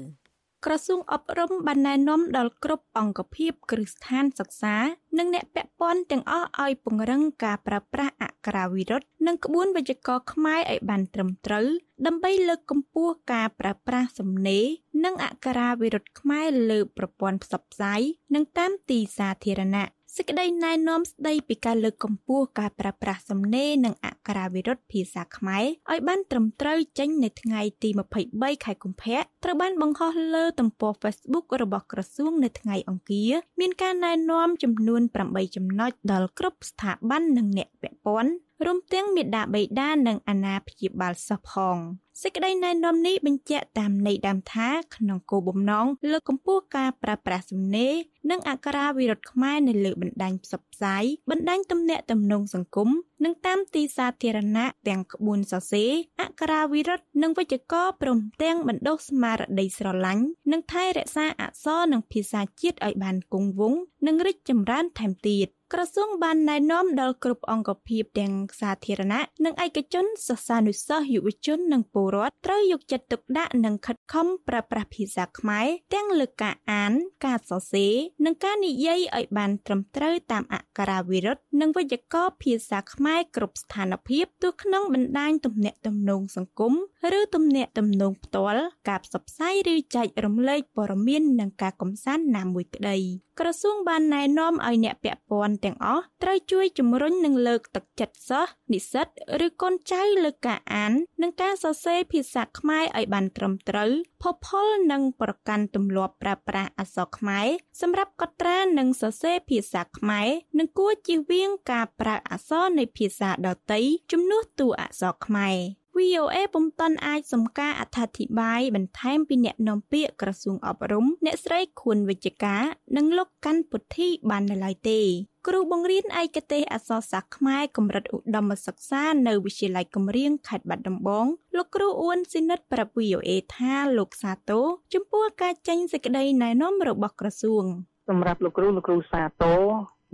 ក្រសួងអប់រំបានណែនាំដល់គ្រប់អង្គភាពគ្រឹះស្ថានសិក្សា និងអ្នកពាក់ព័ន្ធទាំងអស់ឲ្យពង្រឹងការប្រើប្រាស់អក្ខរាវិរុទ្ធនិងក្បួនវេយ្យាករណ៍ខ្មែរឲ្យបានត្រឹមត្រូវដើម្បីលើកកម្ពស់ការប្រើប្រាស់សំណេរនិងអក្ខរាវិរុទ្ធខ្មែរលើប្រព័ន្ធផ្សព្វផ្សាយនិងតាមទីសាធារណៈ សេចក្តីណែនាំស្តីពីការលើកកម្ពស់ការប្រើប្រាស់សំណេរនិងអក្ខរាវិរុទ្ធភាសាខ្មែរឲ្យបានត្រឹមត្រូវចេញនៅថ្ងៃទី23ខែកុម្ភៈត្រូវបានបង្ហោះលើទំព័រ Facebook របស់ក្រសួងនៅថ្ងៃអង្គារមានការណែនាំចំនួន8ចំណុចដល់គ្រប់ស្ថាប័ននិងអ្នកពាក់ព័ន្ធ រួមទាំងមេដាបេដានិងអាណាព្យាបាលសិស្សផងសេចក្តីណែនាំនេះបញ្ជាក់តាមន័យដើមថាក្នុងគោលបំណងលើកកម្ពស់ការប្រើប្រាស់សំណេរនិងអក្ខរាវិរុទ្ធខ្មែរនៅលើបណ្ដាញផ្សព្វផ្សាយបណ្ដាញទំនាក់ទំនងសង្គមនិងតាមទីសាធារណៈទាំងក្បួនសរសេរអក្ខរាវិរុទ្ធនិងវេយ្យាករណ៍ព្រមទាំងបណ្ដុះស្មារតីស្រឡាញ់និងថែរក្សាអក្សរនិងភាសាជាតិឲ្យបានគង់វង្សនិងរីកចម្រើនថែមទៀត ក្រសួងបានណែនាំដល់គ្រប់អង្គភាពទាំងសាធារណៈនិងឯកជនសិស្សានុសិស្សយុវជននិងពលរដ្ឋត្រូវយកចិត្តទុកដាក់និងខិតខំប្រើប្រាស់ភាសាខ្មែរទាំងលើការអាន ការសរសេរនិងការនិយាយឲ្យបានត្រឹមត្រូវតាមអក្ខរាវិរុទ្ធនិងវេយ្យាករណ៍ភាសាខ្មែរគ្រប់ស្ថានភាពទោះក្នុងបណ្ដាញទំនាក់ទំនងសង្គមឬទំនាក់ទំនងផ្ទាល់ការផ្សព្វផ្សាយឬចែករំលែកព័ត៌មាននិងការកំសាន្តណាមួយក្តីក្រសួងបានណែនាំឲ្យអ្នកពាក់ព័ន្ធទាំងអស់ត្រូវជួយជំរុញនិងលើកទឹកចិត្តសិស្សនិស្សិតឬកូនចៅលើការអាន និងការសរសេរភាសាខ្មែរឲ្យបានត្រឹមត្រូវផុសផុលនិងប្រកាន់ទម្លាប់ប្រើប្រាស់អក្សរខ្មែរសម្រាប់កត់ត្រានិងសរសេរភាសាខ្មែរនិងគួរជៀសវាងការប្រើអក្សរនៃភាសាដទៃជំនួសតួអក្សរខ្មែរ VOA ពុំតាន់អាចសំការអត្ថាធិប្បាយបន្ថែមពីអ្នកនាំពាក្យក្រសួងអប់រំអ្នកស្រីខួនវិជ្ជការនិងលោកកាន់ពុទ្ធីបាននៅឡើយទេគ្រូបង្រៀនឯកទេសអក្សរសាស្ត្រខ្មែរកម្រិតឧត្តមសិក្សានៅវិទ្យាល័យកំរៀងខេត្តបាត់ដំបងលោកគ្រូអ៊ួនស៊ីនិតប្រាប់ VOA ថាលោកសាទរចំពោះការចេញសេចក្តីណែនាំរបស់ក្រសួងសម្រាប់លោកគ្រូលោកគ្រូសាទរ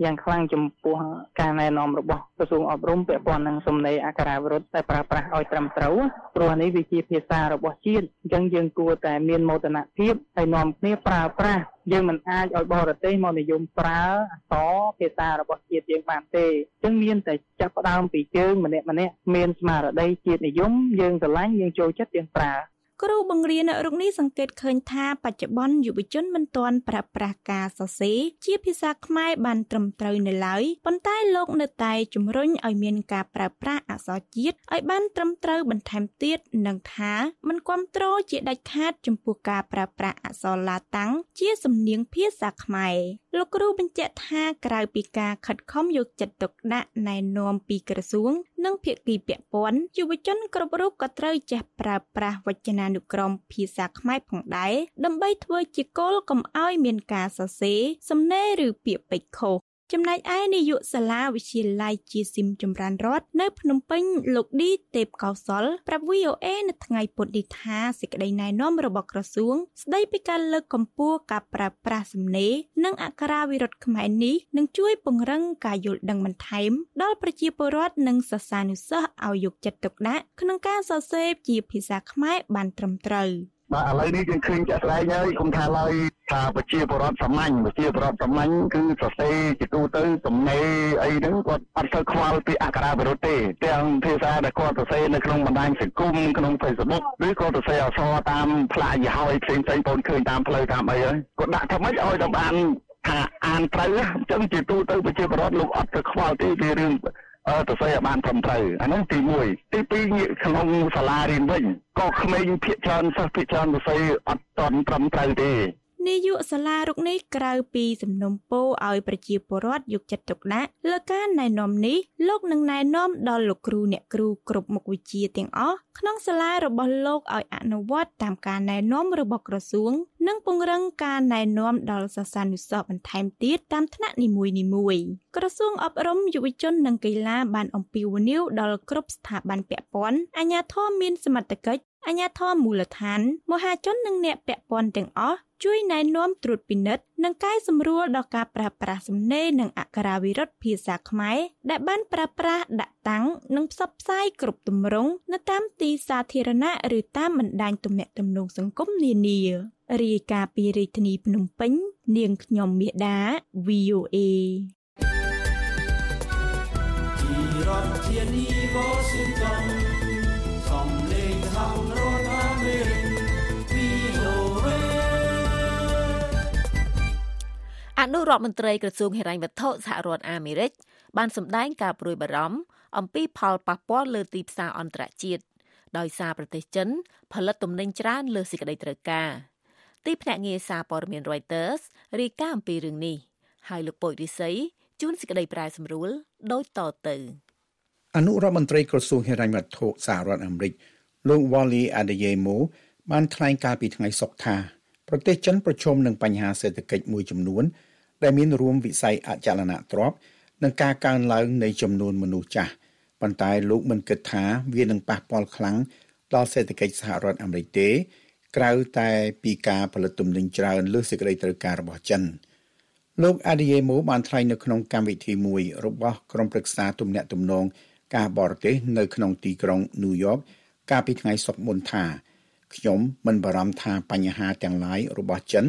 យ៉ាងខ្លាំងចំពោះការណែនាំរបស់ក្រសួងអប់រំពាក់ព័ន្ធនឹងសំណេរអក្ខរាវិរុទ្ធតែប្រើប្រាស់ឲ្យត្រឹមត្រូវព្រោះនេះវាជាភាសារបស់ជាតិអញ្ចឹងយើងគួរតែមានមោទនភាពហើយនាំគ្នាប្រើប្រាស់យើងមិនអាចឲ្យបរទេសមកនិយមប្រើអក្សរភាសារបស់ជាតិយើងបានទេអញ្ចឹងមានតែចាប់ផ្ដើមពីយើងម្នាក់ម្នាក់មានស្មារតីជាតិនិយមយើងស្រឡាញ់យើងចូលចិត្តយើងប្រើ គ្រូបង្រៀនរូបនេះសង្កេតឃើញថាបច្ចុប្បន្នយុវជនមិនទាន់ប្រើប្រាស់ការសរសេរជាភាសាខ្មែរបានត្រឹមត្រូវនៅឡើយប៉ុន្តែលោកនៅតែជំរុញឲ្យមានការប្រើប្រាស់អក្សរជាតិឲ្យបានត្រឹមត្រូវបន្ថែមទៀតនិងថាមិនគ្រប់គ្រងជាដាច់ខាតចំពោះការប្រើប្រាស់អក្សរឡាតាំងជាសំនៀងភាសាខ្មែរ លោកគ្រូបញ្ជាក់ថាក្រៅពីការខិតខំយកចិត្តទុកដាក់ណែនាំពីក្រសួង និងភាគីពាក់ព័ន្ធយុវជនគ្រប់រូបក៏ត្រូវចេះប្រើប្រាស់វចនានុក្រមភាសាខ្មែរផងដែរដើម្បីធ្វើជាគោលកុំឲ្យមានការសរសេរសំណេរឬពាក្យពេចន៍ខុស ចំណែកឯនាយកសាលាវិទ្យាល័យជាស៊ីមចម្រើនរដ្ឋនៅ ភ្នំពេញលោកឌីទេពកោសលប្រាប់ VOA នៅថ្ងៃពុធនេះថាសេចក្តីណែនាំរបស់ក្រសួង ស្តីពីការលើកកម្ពស់ការប្រើប្រាស់សំណេរនិងអក្ខរាវិរុទ្ធខ្មែរនេះនឹងជួយពង្រឹងការយល់ដឹងបន្ថែមដល់ប្រជាពលរដ្ឋនិងសិស្សានុសិស្សឲ្យយកចិត្តទុកដាក់ក្នុងការសរសេរជាភាសាខ្មែរបានត្រឹមត្រូវ។ បាទឥឡូវនេះយើងឃើញជាក់ស្ដែងហើយគុំថាឡើយថាប្រជាពលរដ្ឋសាមញ្ញប្រជាពលរដ្ឋសាមញ្ញគឺសរសេរជាទូទៅទំនេរអីហ្នឹងគាត់អត់សូវខ្វល់ពីអក្ខរាវិរុទ្ធទេទាំងភាសាដែលគាត់សរសេរនៅក្នុងបណ្ដាញសង្គមក្នុង Facebook ឬក៏សរសេរអក្សរតាមផ្លាកយីហោផ្សេងផ្សេងបងឃើញតាមផ្លូវតាមអីហើយគាត់ដាក់ថាម៉េចឲ្យតែបានថាអានត្រូវអញ្ចឹងជាទូទៅប្រជាពលរដ្ឋលោកអត់ទៅខ្វល់ទេពីរឿង អឺទៅស្អីឲ្យបានត្រឹមត្រូវអាហ្នឹងទី1ទី2ងាកក្នុងសាលារៀនវិញក៏ក្មេងភាគច្រើនសិស្សភាគច្រើនទៅស្អីអត់តន់ត្រឹមត្រូវទេ នាយកសាលារុកនេះក្រៅពីសំណុំពរឲ្យប្រជាពលរដ្ឋយកចិត្តទុកដាក់លើការណែនាំនេះលោកនឹងណែនាំដល់លោកគ្រូអ្នកគ្រូគ្រប់មុខវិជ្ជាទាំងអស់ក្នុងសាលារបស់លោកឲ្យអនុវត្តតាមការណែនាំរបស់ក្រសួង និងពង្រឹងការណែនាំដល់សិស្សានុសិស្សបន្ថែមទៀតតាមថ្នាក់នីមួយៗក្រសួងអប់រំយុវជននិងកីឡាបានអំពាវនាវដល់គ្រប់ស្ថាប័នពាក់ព័ន្ធអាជ្ញាធរមានសមត្ថកិច្ចអាជ្ញាធរមូលដ្ឋានមហាជននិងអ្នកពាក់ព័ន្ធទាំងអស់ ជួយណែនាំត្រួតពិនិត្យនិងកែសម្រួលដល់ការប្រើប្រាស់សំណេរនិងអក្ខរាវិរុទ្ធភាសាខ្មែរដែលបានប្រើប្រាស់ដាក់តាំងនិងផ្សព្វផ្សាយគ្រប់ទម្រង់នៅតាមទីសាធារណៈឬតាមបណ្ដាញទំនាក់ទំនងសង្គមនានារាយការណ៍ពីរាជធានីភ្នំពេញ នាងខ្ញុំមាសដា VOA ពីរដ្ឋធានី អនុរដ្ឋមន្ត្រីក្រសួងហិរញ្ញវត្ថុសហរដ្ឋអាមេរិកបានសម្ដែងការព្រួយបារម្ភអំពីផលប៉ះពាល់លើទីផ្សារអន្តរជាតិដោយសារប្រទេសចិនផលិតទំនិញច្រើនលើសេចក្តីត្រូវការទីភ្នាក់ងារសារព័ត៌មាន Reuters រាយការណ៍អំពីរឿងនេះហើយលោកពុយរិស័យជួនសេចក្តីប្រែសម្រួលដូចតទៅអនុរដ្ឋមន្ត្រីក្រសួងហិរញ្ញវត្ថុសហរដ្ឋអាមេរិកលោក Wally Adeyemo បានថ្លែងការពីថ្ងៃសុក្រថាប្រទេសចិនប្រឈមនឹងបញ្ហាសេដ្ឋកិច្ចមួយចំនួន ដែលមានរួមវិស័យអចលនទ្រព្យនិងការកើនឡើងនៃចំនួនមនុស្សចាស់ប៉ុន្តែលោកមិនគិតថាវានឹងប៉ះពាល់ខ្លាំងដល់សេដ្ឋកិច្ចសហរដ្ឋអាមេរិកទេក្រៅតែពីការផលិតទំនិញច្រើនលើសសេចក្តីត្រូវការរបស់ចិនលោក Adeyemo បានថ្លែងនៅក្នុងកម្មវិធីមួយរបស់ក្រុមប្រឹក្សាទំនាក់ទំនងការបរទេសនៅក្នុងទីក្រុងញូវយ៉កកាលពីថ្ងៃសុក្រមុនថាខ្ញុំមិនបារម្ភថាបញ្ហាទាំងឡាយរបស់ចិន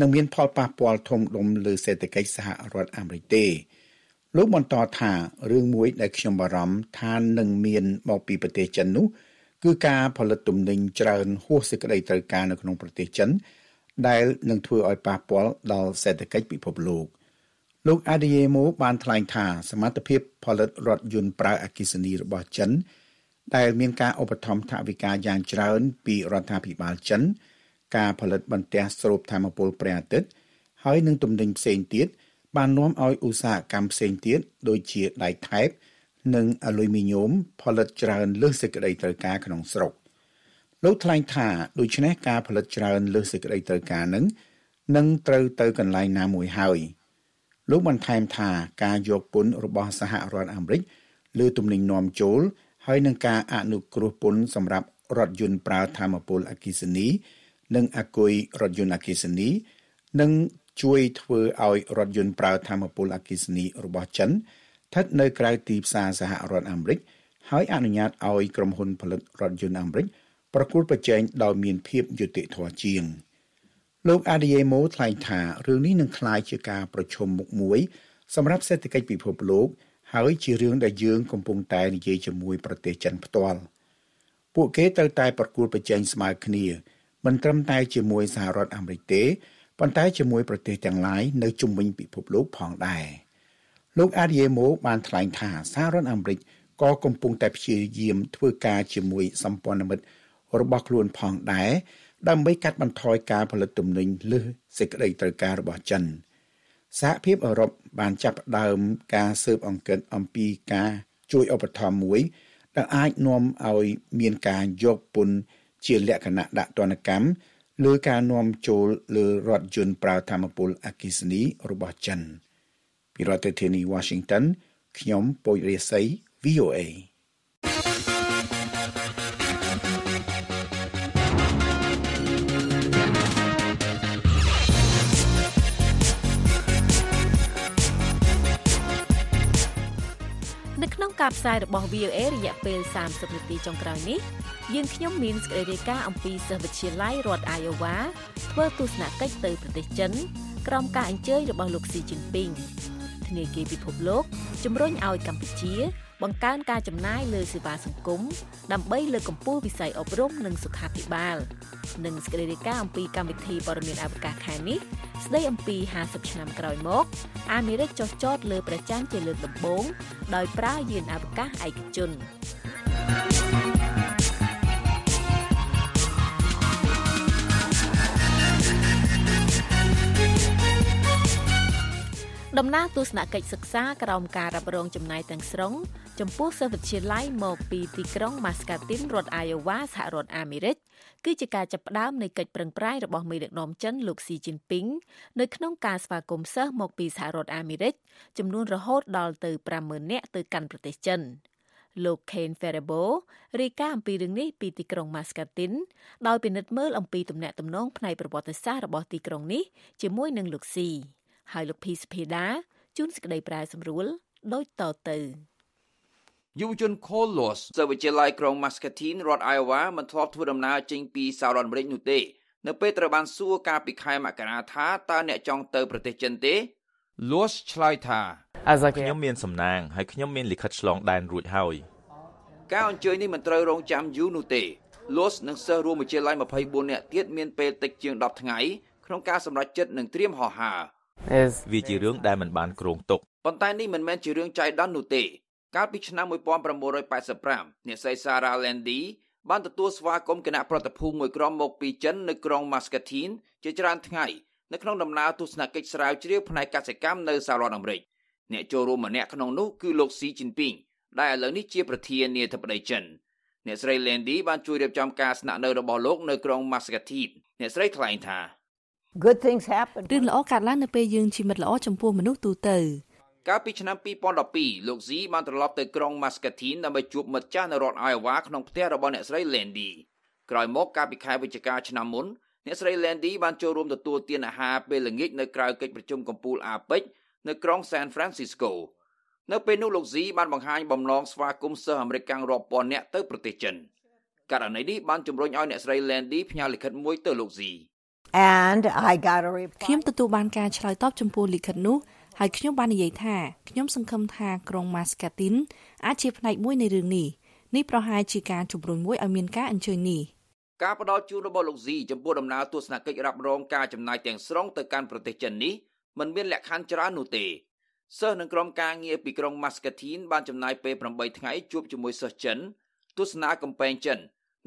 នឹងមានផលប៉ះពាល់ធំដុំលើសេដ្ឋកិច្ចសហរដ្ឋអាមេរិកទេលោកបន្តថារឿងមួយដែលខ្ញុំបារម្ភថានឹងមានមកពីប្រទេសចិននោះគឺការផលិតទំនិញច្រើនហួសសេចក្តីត្រូវការនៅក្នុងប្រទេសចិន ដែលនឹងធ្វើឲ្យប៉ះពាល់ដល់សេដ្ឋកិច្ចពិភពលោកលោក Adeyemo បានថ្លែងថាសមត្ថភាពផលិតរថយន្តប្រើអគ្គិសនីរបស់ចិន ដែលមានការឧបត្ថម្ភថវិកាយ៉ាងច្រើនពីរដ្ឋាភិបាលចិន ការផលិតបន្ទះស្រូបធម្មពលព្រះអាទិត្យហើយនឹងទំនិញផ្សេងទៀតបាននាំឲ្យឧស្សាហកម្មផ្សេងទៀតដូចជាដែកថែប និងអាលុយមីញ៉ូមផលិតច្រើនលើសសេចក្តីត្រូវការក្នុងស្រុកលោកថ្លែងថាដូច្នេះការផលិតច្រើនលើសសេចក្តីត្រូវការនឹងនឹងត្រូវទៅកន្លែងណាមួយហើយលោកបន្ថែមថាការយកពន្ធរបស់សហរដ្ឋអាមេរិកលើទំនិញនាំចូលហើយនឹងការអនុគ្រោះពន្ធសម្រាប់រថយន្តប្រើធម្មពលអគ្គិសនី និងអគុយរថយន្តអគ្គិសនីនឹងជួយធ្វើឲ្យរថយន្តប្រើធម្មពលអគ្គិសនីរបស់ចិនស្ថិតនៅក្រៅទីផ្សារសហរដ្ឋអាមេរិកហើយអនុញ្ញាតឲ្យក្រុមហ៊ុនផលិតរថយន្តអាមេរិកប្រគល់ប្រជែងដោយមានភាពយុត្តិធម៌ជាង លោក Adeyemo ថ្លែងថារឿងនេះនឹងក្លាយជាការប្រជុំមុខមួយសម្រាប់សេដ្ឋកិច្ចពិភពលោក ហើយជារឿងដែលយើងកំពុងតែនិយាយជាមួយប្រទេសចិនផ្ទាល់ពួកគេត្រូវតែប្រគួតប្រជែងស្មើគ្នា មិនត្រឹមតែជាមួយសហរដ្ឋអាមេរិកទេប៉ុន្តែជាមួយប្រទេសទាំងឡាយនៅជុំវិញពិភពលោកផងដែរលោកអាឌីយេម៉ូបានថ្លែងថាសហរដ្ឋអាមេរិកក៏កំពុងតែព្យាយាមធ្វើការជាមួយសម្ព័ន្ធមិត្តរបស់ខ្លួនផងដែរដើម្បីកាត់បន្ថយការផលិតទំនិញលើសសេចក្តីត្រូវការរបស់ចិនសហភាពអឺរ៉ុបបានចាប់ផ្ដើមការស៊ើបអង្កេតអំពីការជួយឧបត្ថម្ភមួយដែលអាចនាំឲ្យមានការយកពន្ធ ជាលក្ខណៈដាក់ទណ្ឌកម្មលើការនាំចូលលើរថយន្តប្រើធម្មពលអគ្គិសនីរបស់ចិនពីរដ្ឋធានី Washington ខ្ញុំពូចរាសី VOA ក្នុងការផ្សាយរបស់ VOA រយៈពេល30នាទីចុងក្រោយនេះយើងខ្ញុំមានសេចក្តីរាយការណ៍អំពីសិស្សវិទ្យាល័យរដ្ឋ Iowa ធ្វើទស្សនកិច្ចទៅប្រទេសចិនក្រោមការអញ្ជើញរបស់លោកស៊ីជីនពីងធនាគារពិភពលោកជំរុញឲ្យកម្ពុជា បង្កើនការចំណាយលើសេវាសង្គមដើម្បីលើកកម្ពស់វិស័យអប់រំនិងសុខាភិបាល និងសេចក្តីរាយការណ៍អំពីកម្មវិធីព័ត៌មានអវកាសខែនេះស្ដីអំពី50ឆ្នាំក្រោយមក អាមេរិកចុះចតលើប្រចាំជាលើកដំបូងដោយប្រើយានអវកាសឯកជន ដំណើរទស្សនកិច្ចសិក្សាក្រោមការរ៉ាប់រងចំណាយទាំងស្រុងចំពោះសិស្សវិទ្យាល័យមកពីទីក្រុង Muscatine រដ្ឋ Iowa សហរដ្ឋអាមេរិកគឺជាការចាប់ផ្ដើមនៃកិច្ចប្រឹងប្រែងរបស់មេដឹកនាំចិនលោកស៊ីជីនពីងនៅក្នុងការស្វាគមន៍សិស្សមកពីសហរដ្ឋអាមេរិកចំនួនរហូតដល់ទៅ50000នាក់ទៅកាន់ប្រទេសចិនលោក Kane Ferrebo រាយការណ៍អំពីរឿងនេះពីទីក្រុង Muscatine ដោយពិនិត្យមើលអំពីទំនាក់ទំនងផ្នែកប្រវត្តិសាស្ត្ររបស់ទីក្រុងនេះជាមួយនឹងលោកស៊ី ហើយលោកភីសភេដាជួនសេចក្តីប្រែសម្រួលដូចតទៅយុវជន Colos សិស្សវិទ្យាល័យក្រុង Muscatine រដ្ឋ Iowa មិនធ្លាប់ធ្វើដំណើរចេញពីសហរដ្ឋអាមេរិកនោះទេ នៅពេលត្រូវបានសួរកាលពីខែមករាថាតើអ្នកចង់ទៅប្រទេសចិនទេ Los ឆ្លើយថាខ្ញុំមានសំណាងហើយខ្ញុំមានលិខិតឆ្លងដែនរួចហើយការអញ្ជើញនេះមិនត្រូវរងចាំយូរនោះទេ Los និងសិស្សរួមវិទ្យាល័យ24នាក់ទៀតមានពេលតិចជាង10ថ្ងៃក្នុងការសម្រេចចិត្តនិងត្រៀមហោះហើរ វាជារឿងដែលមិនបានគ្រោងទុកប៉ុន្តែនេះមិនមែនជារឿងចៃដន្យនោះទេកាលពីឆ្នាំ1985អ្នកស្រី Sarah Landy បានទទួលស្វាគមន៍គណៈប្រតិភូមួយក្រុមមកពីចិននៅក្រុង Muscatine ជាច្រើនថ្ងៃនៅក្នុងដំណើរទស្សនកិច្ចស្រាវជ្រាវផ្នែកកសិកម្មនៅសហរដ្ឋអាមេរិកអ្នកចូលរួមម្នាក់ក្នុងនោះគឺលោក Xi Jinping ដែលឥឡូវនេះជាប្រធានាធិបតីចិនអ្នកស្រី Landy បានជួយរៀបចំការស្នាក់នៅរបស់លោកនៅក្រុង Muscatine អ្នកស្រីថ្លែងថា Good things happen រឿងល្អកើតឡើងនៅពេលយើងជាមិត្តល្អចំពោះមនុស្សទូទៅកាលពីឆ្នាំ2012លោកស៊ីបានត្រឡប់ទៅក្រុង Muscatine ដើម្បីជួបមិត្តចាស់នៅរដ្ឋ Iowa ក្នុងផ្ទះរបស់អ្នកស្រី Landy ក្រោយមកកាលពីខែវិច្ឆិកាឆ្នាំមុនអ្នកស្រី Landy បានចូលរួមទទួលទានអាហារពេលល្ងាចនៅក្រៅកិច្ចប្រជុំកំពូល APEC នៅក្រុង San Francisco នៅពេលនោះលោកស៊ីបានបង្ហាញបំណងស្វាគមន៍សិស្សអាមេរិករាប់ពាន់នាក់ទៅប្រទេសចិនករណីនេះបានជំរុញឲ្យអ្នកស្រី Landy ផ្ញើលិខិតមួយទៅលោកស៊ី and I got a reply ខ្ញុំទទួលបានការឆ្លើយតបចំពោះលិខិតនោះហើយខ្ញុំបាននិយាយថាខ្ញុំសង្ឃឹមថាក្រុង Muscatine អាចជាផ្នែកមួយនៃរឿងនេះនេះប្រហែលជាការជំរុញមួយឲ្យមានការអញ្ជើញនេះការផ្ដល់ជូនរបស់លោកស៊ីចំពោះដំណើរទស្សនកិច្ចរ៉ាប់រងការចំណាយទាំងស្រុងទៅកាន់ប្រទេសចិននេះมันមានលក្ខខណ្ឌច្រើននោះទេសិស្សនឹងក្រុមការងារពីក្រុង Muscatine បានចំណាយពេល8ថ្ងៃជួបជាមួយសិស្សចិនទស្សនាកំពែងចិន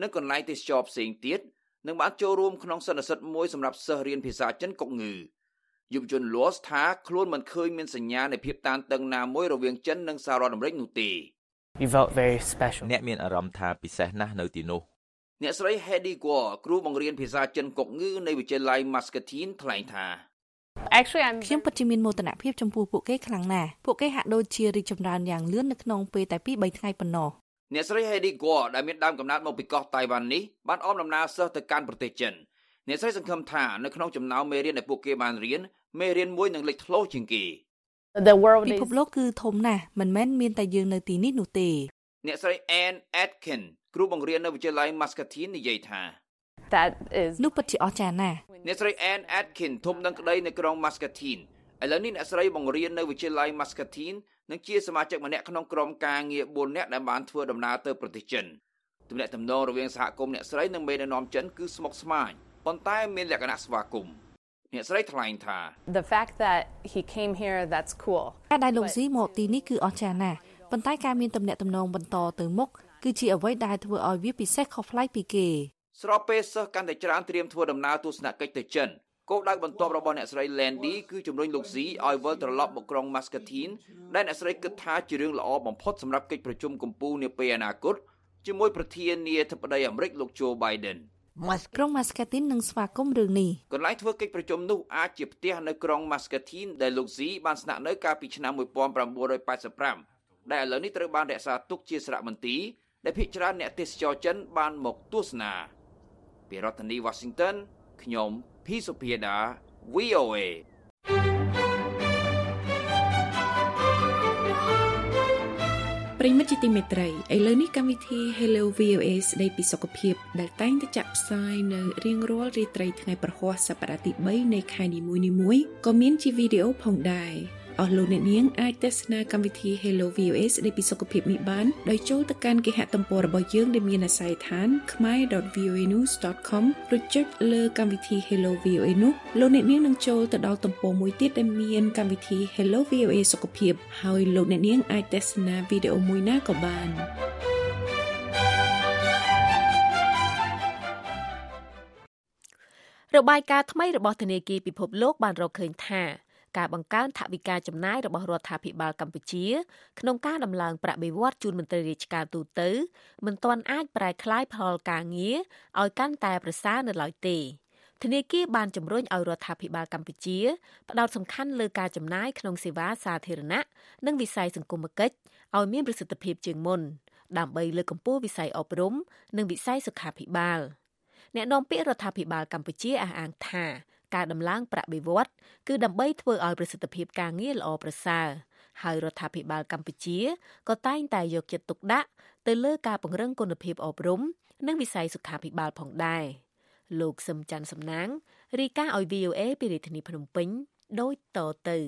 និងកន្លែងទេសចរផ្សេងទៀត និងបានចូលរួមក្នុងសន្និសីទមួយសម្រាប់សិស្សរៀនភាសាចិនកុកងឺយុវជនលូសថាខ្លួនមិនឃើញមានសញ្ញានៃភាពតានតឹងណាមួយរវាងចិននិងសហរដ្ឋអាមេរិកនោះទេ You felt very special អ្នកមានអារម្មណ៍ថាពិសេសណាស់នៅទីនោះអ្នកស្រី Hedy Guo គ្រូបង្រៀនភាសាចិនកុកងឺនៃវិទ្យាល័យ Muscatine ថ្លែងថា Actually I'm ខ្ញុំពិតជាមានមោទនភាពចំពោះពួកគេខ្លាំងណាស់ពួកគេហាក់ដូចជារីកចម្រើនយ៉ាងលឿននៅក្នុងពេលតែ2 3ថ្ងៃប៉ុណ្ណោះ អ្នកស្រី Hedy Guo ដែលមានដើមកំណើតមកពីកោះតៃវ៉ាន់នេះបានអមដំណើរសិស្សទៅកាន់ប្រទេសចិនអ្នកស្រីសង្ឃឹមថានៅក្នុងចំណោមមេរៀនដែលពួកគេបានរៀនមេរៀនមួយនឹងលេចធ្លោជាងគេ The world ពិភពលោកគឺធំណាស់មិនមែនមានតែយើងនៅទីនេះនោះទេអ្នកស្រី Anne Atkin គ្រូបង្រៀននៅវិទ្យាល័យ Muscatine និយាយថា That is នោះពិតជាអស្ចារ្យណាស់អ្នកស្រី Anne Atkin ធំនឹងក្តីនៅក្រុង Muscatine ឥឡូវនេះអ្នកស្រីបង្រៀននៅវិទ្យាល័យ Muscatine និងជាសមាជិកម្នាក់ក្នុងក្រុមការងារ4នាក់ដែលបានធ្វើដំណើរទៅប្រទេសចិនទំនាក់ទំនងរវាងសហគមន៍អ្នកស្រីនិងមេដឹកនាំចិនគឺស្មុគស្មាញប៉ុន្តែមានលក្ខណៈស្វាគមន៍អ្នកស្រីថ្លែងថា The fact that he came here that's cool ការដែលលោកស៊ីមកទីនេះគឺអស្ចារ្យណាស់ប៉ុន្តែការមានទំនាក់ទំនងបន្តទៅមុខគឺជាអ្វីដែលធ្វើឲ្យវាពិសេសខុសប្លែកពីគេស្របពេលសិស្សកាន់តែច្រើនត្រៀមធ្វើដំណើរទស្សនកិច្ចទៅចិន គោលដៅបន្ទាប់របស់អ្នកស្រី Landy គឺជំរុញលោកស៊ីឲ្យវិលត្រឡប់មកក្រុង Muscatine ដែលអ្នកស្រីគិតថាជារឿងល្អបំផុតសម្រាប់កិច្ចប្រជុំកំពូលនាពេលអនាគតជាមួយប្រធានាធិបតីអាមេរិកលោក Joe Biden ក្រុង Muscatine នឹងស្វាគមន៍រឿងនេះកន្លែងធ្វើកិច្ចប្រជុំនោះអាចជាផ្ទះនៅក្រុង Muscatine ដែលលោកស៊ីបានស្នាក់នៅកាលពីឆ្នាំ1985ដែលឥឡូវនេះត្រូវបានរក្សាទុកជាសារមន្ទីរដែលភាគច្រើនអ្នកទេសចរចិនបានមកទស្សនាពីរដ្ឋធានី Washington ខ្ញុំភីសុភាដា VOA ប្រិមិត្តជាទីមេត្រីឥឡូវនេះកម្មវិធី Hello VOA ស្ដីពីសុខភាព ដែលតែងតែចាក់ផ្សាយនៅរៀងរាល់រាត្រីថ្ងៃប្រហ័សសប្តាហ៍ទី3នៃខែនីមួយៗក៏មានជាវីដេអូផងដែរ អស់លោកអ្នកនាងអាចទស្សនាកម្មវិធី Hello VOA ស្ដីពីសុខភាពនេះបានដោយចូលទៅកាន់គេហទំព័ររបស់យើងដែលមានអាស័យដ្ឋាន khmer.voanews.com ឬចុចលើកម្មវិធី Hello VOA នោះលោកអ្នកនាងនឹងចូលទៅដល់ទំព័រមួយទៀតដែលមានកម្មវិធី Hello VOA សុខភាពហើយលោកអ្នកនាងអាចទស្សនាវីដេអូមួយណាក៏បានរបាយការណ៍ថ្មីរបស់ធនាគារពិភពលោកបានរកឃើញថា ការបង្កើនថវិកាចំណាយរបស់រដ្ឋាភិបាលកម្ពុជា ក្នុងការដំឡើងប្រាក់បៀវត្សជូនមន្ត្រីរាជការទូទៅមិនទាន់អាចប្រែក្លាយផលការងារឲ្យកាន់តែប្រសើរនៅឡើយទេធនាគារបានជំរុញឲ្យរដ្ឋាភិបាលកម្ពុជាផ្ដោតសំខាន់លើការចំណាយក្នុងសេវាសាធារណៈនិងវិស័យសង្គមគិច្ចឲ្យមានប្រសិទ្ធភាពជាងមុនដើម្បីលើកកម្ពស់វិស័យអប់រំនិងវិស័យសុខាភិបាលអ្នកនាំពាក្យរដ្ឋាភិបាលកម្ពុជាអះអាងថា ការដំឡើងប្រាក់បៀវត្សគឺដើម្បីធ្វើឲ្យប្រសិទ្ធភាពការងារល្អប្រសើរហើយរដ្ឋាភិបាលកម្ពុជាក៏តែងតែយកចិត្តទុកដាក់ទៅលើការពង្រឹងគុណភាពអប់រំ និងវិស័យសុខាភិបាលផងដែរលោកសឹមច័ន្ទសំណាងរាយការណ៍ឲ្យ VOA ពីរាជធានីភ្នំពេញដូចតទៅ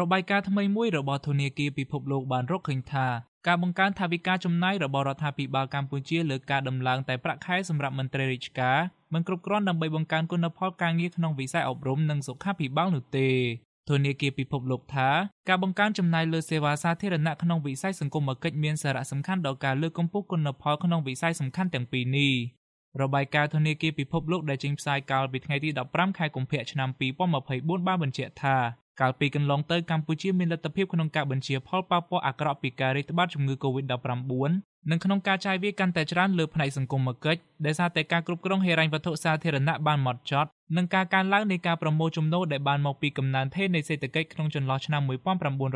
របាយការណ៍ថ្មីមួយរបស់ធនាគារពិភពលោកបានរកឃើញថា ការបង្កើនថវិកាចំណាយរបស់រដ្ឋាភិបាលកម្ពុជាលើការដំឡើងតែប្រាក់ខែសម្រាប់មន្ត្រីរាជការមិនគ្រប់គ្រាន់ដើម្បីបង្កើនគុណផលការងារក្នុងវិស័យអប់រំនិងសុខាភិបាលនោះទេធនាគារពិភពលោកថាការបង្កើនចំណាយលើសេវាសាធារណៈក្នុងវិស័យសង្គមគិច្ចមានសារៈសំខាន់ដល់ការលើកកម្ពស់គុណផលក្នុងវិស័យសំខាន់ទាំងពីរនេះរបាយការណ៍ធនាគារពិភពលោកដែលចេញផ្សាយកាលពីថ្ងៃទី15ខែកុម្ភៈឆ្នាំ2024បានបញ្ជាក់ថា កាលពីកន្លងទៅកម្ពុជាមានលទ្ធភាពក្នុងការបញ្ជាផលប៉ះពាល់អាក្រក់ពីការរាតត្បាតជំងឺ Covid-19 និងក្នុងការចាយវាយកាន់តែច្រើនលើផ្នែកសង្គមគិច្ចដែលសារតែការគ្រប់គ្រងហិរញ្ញវត្ថុសាធារណៈបានម៉ត់ចត់និងការកើនឡើងនៃការប្រមូលចំណូលដែលបានមកពីកំណើនថេរនៃសេដ្ឋកិច្ចក្នុងចន្លោះឆ្នាំ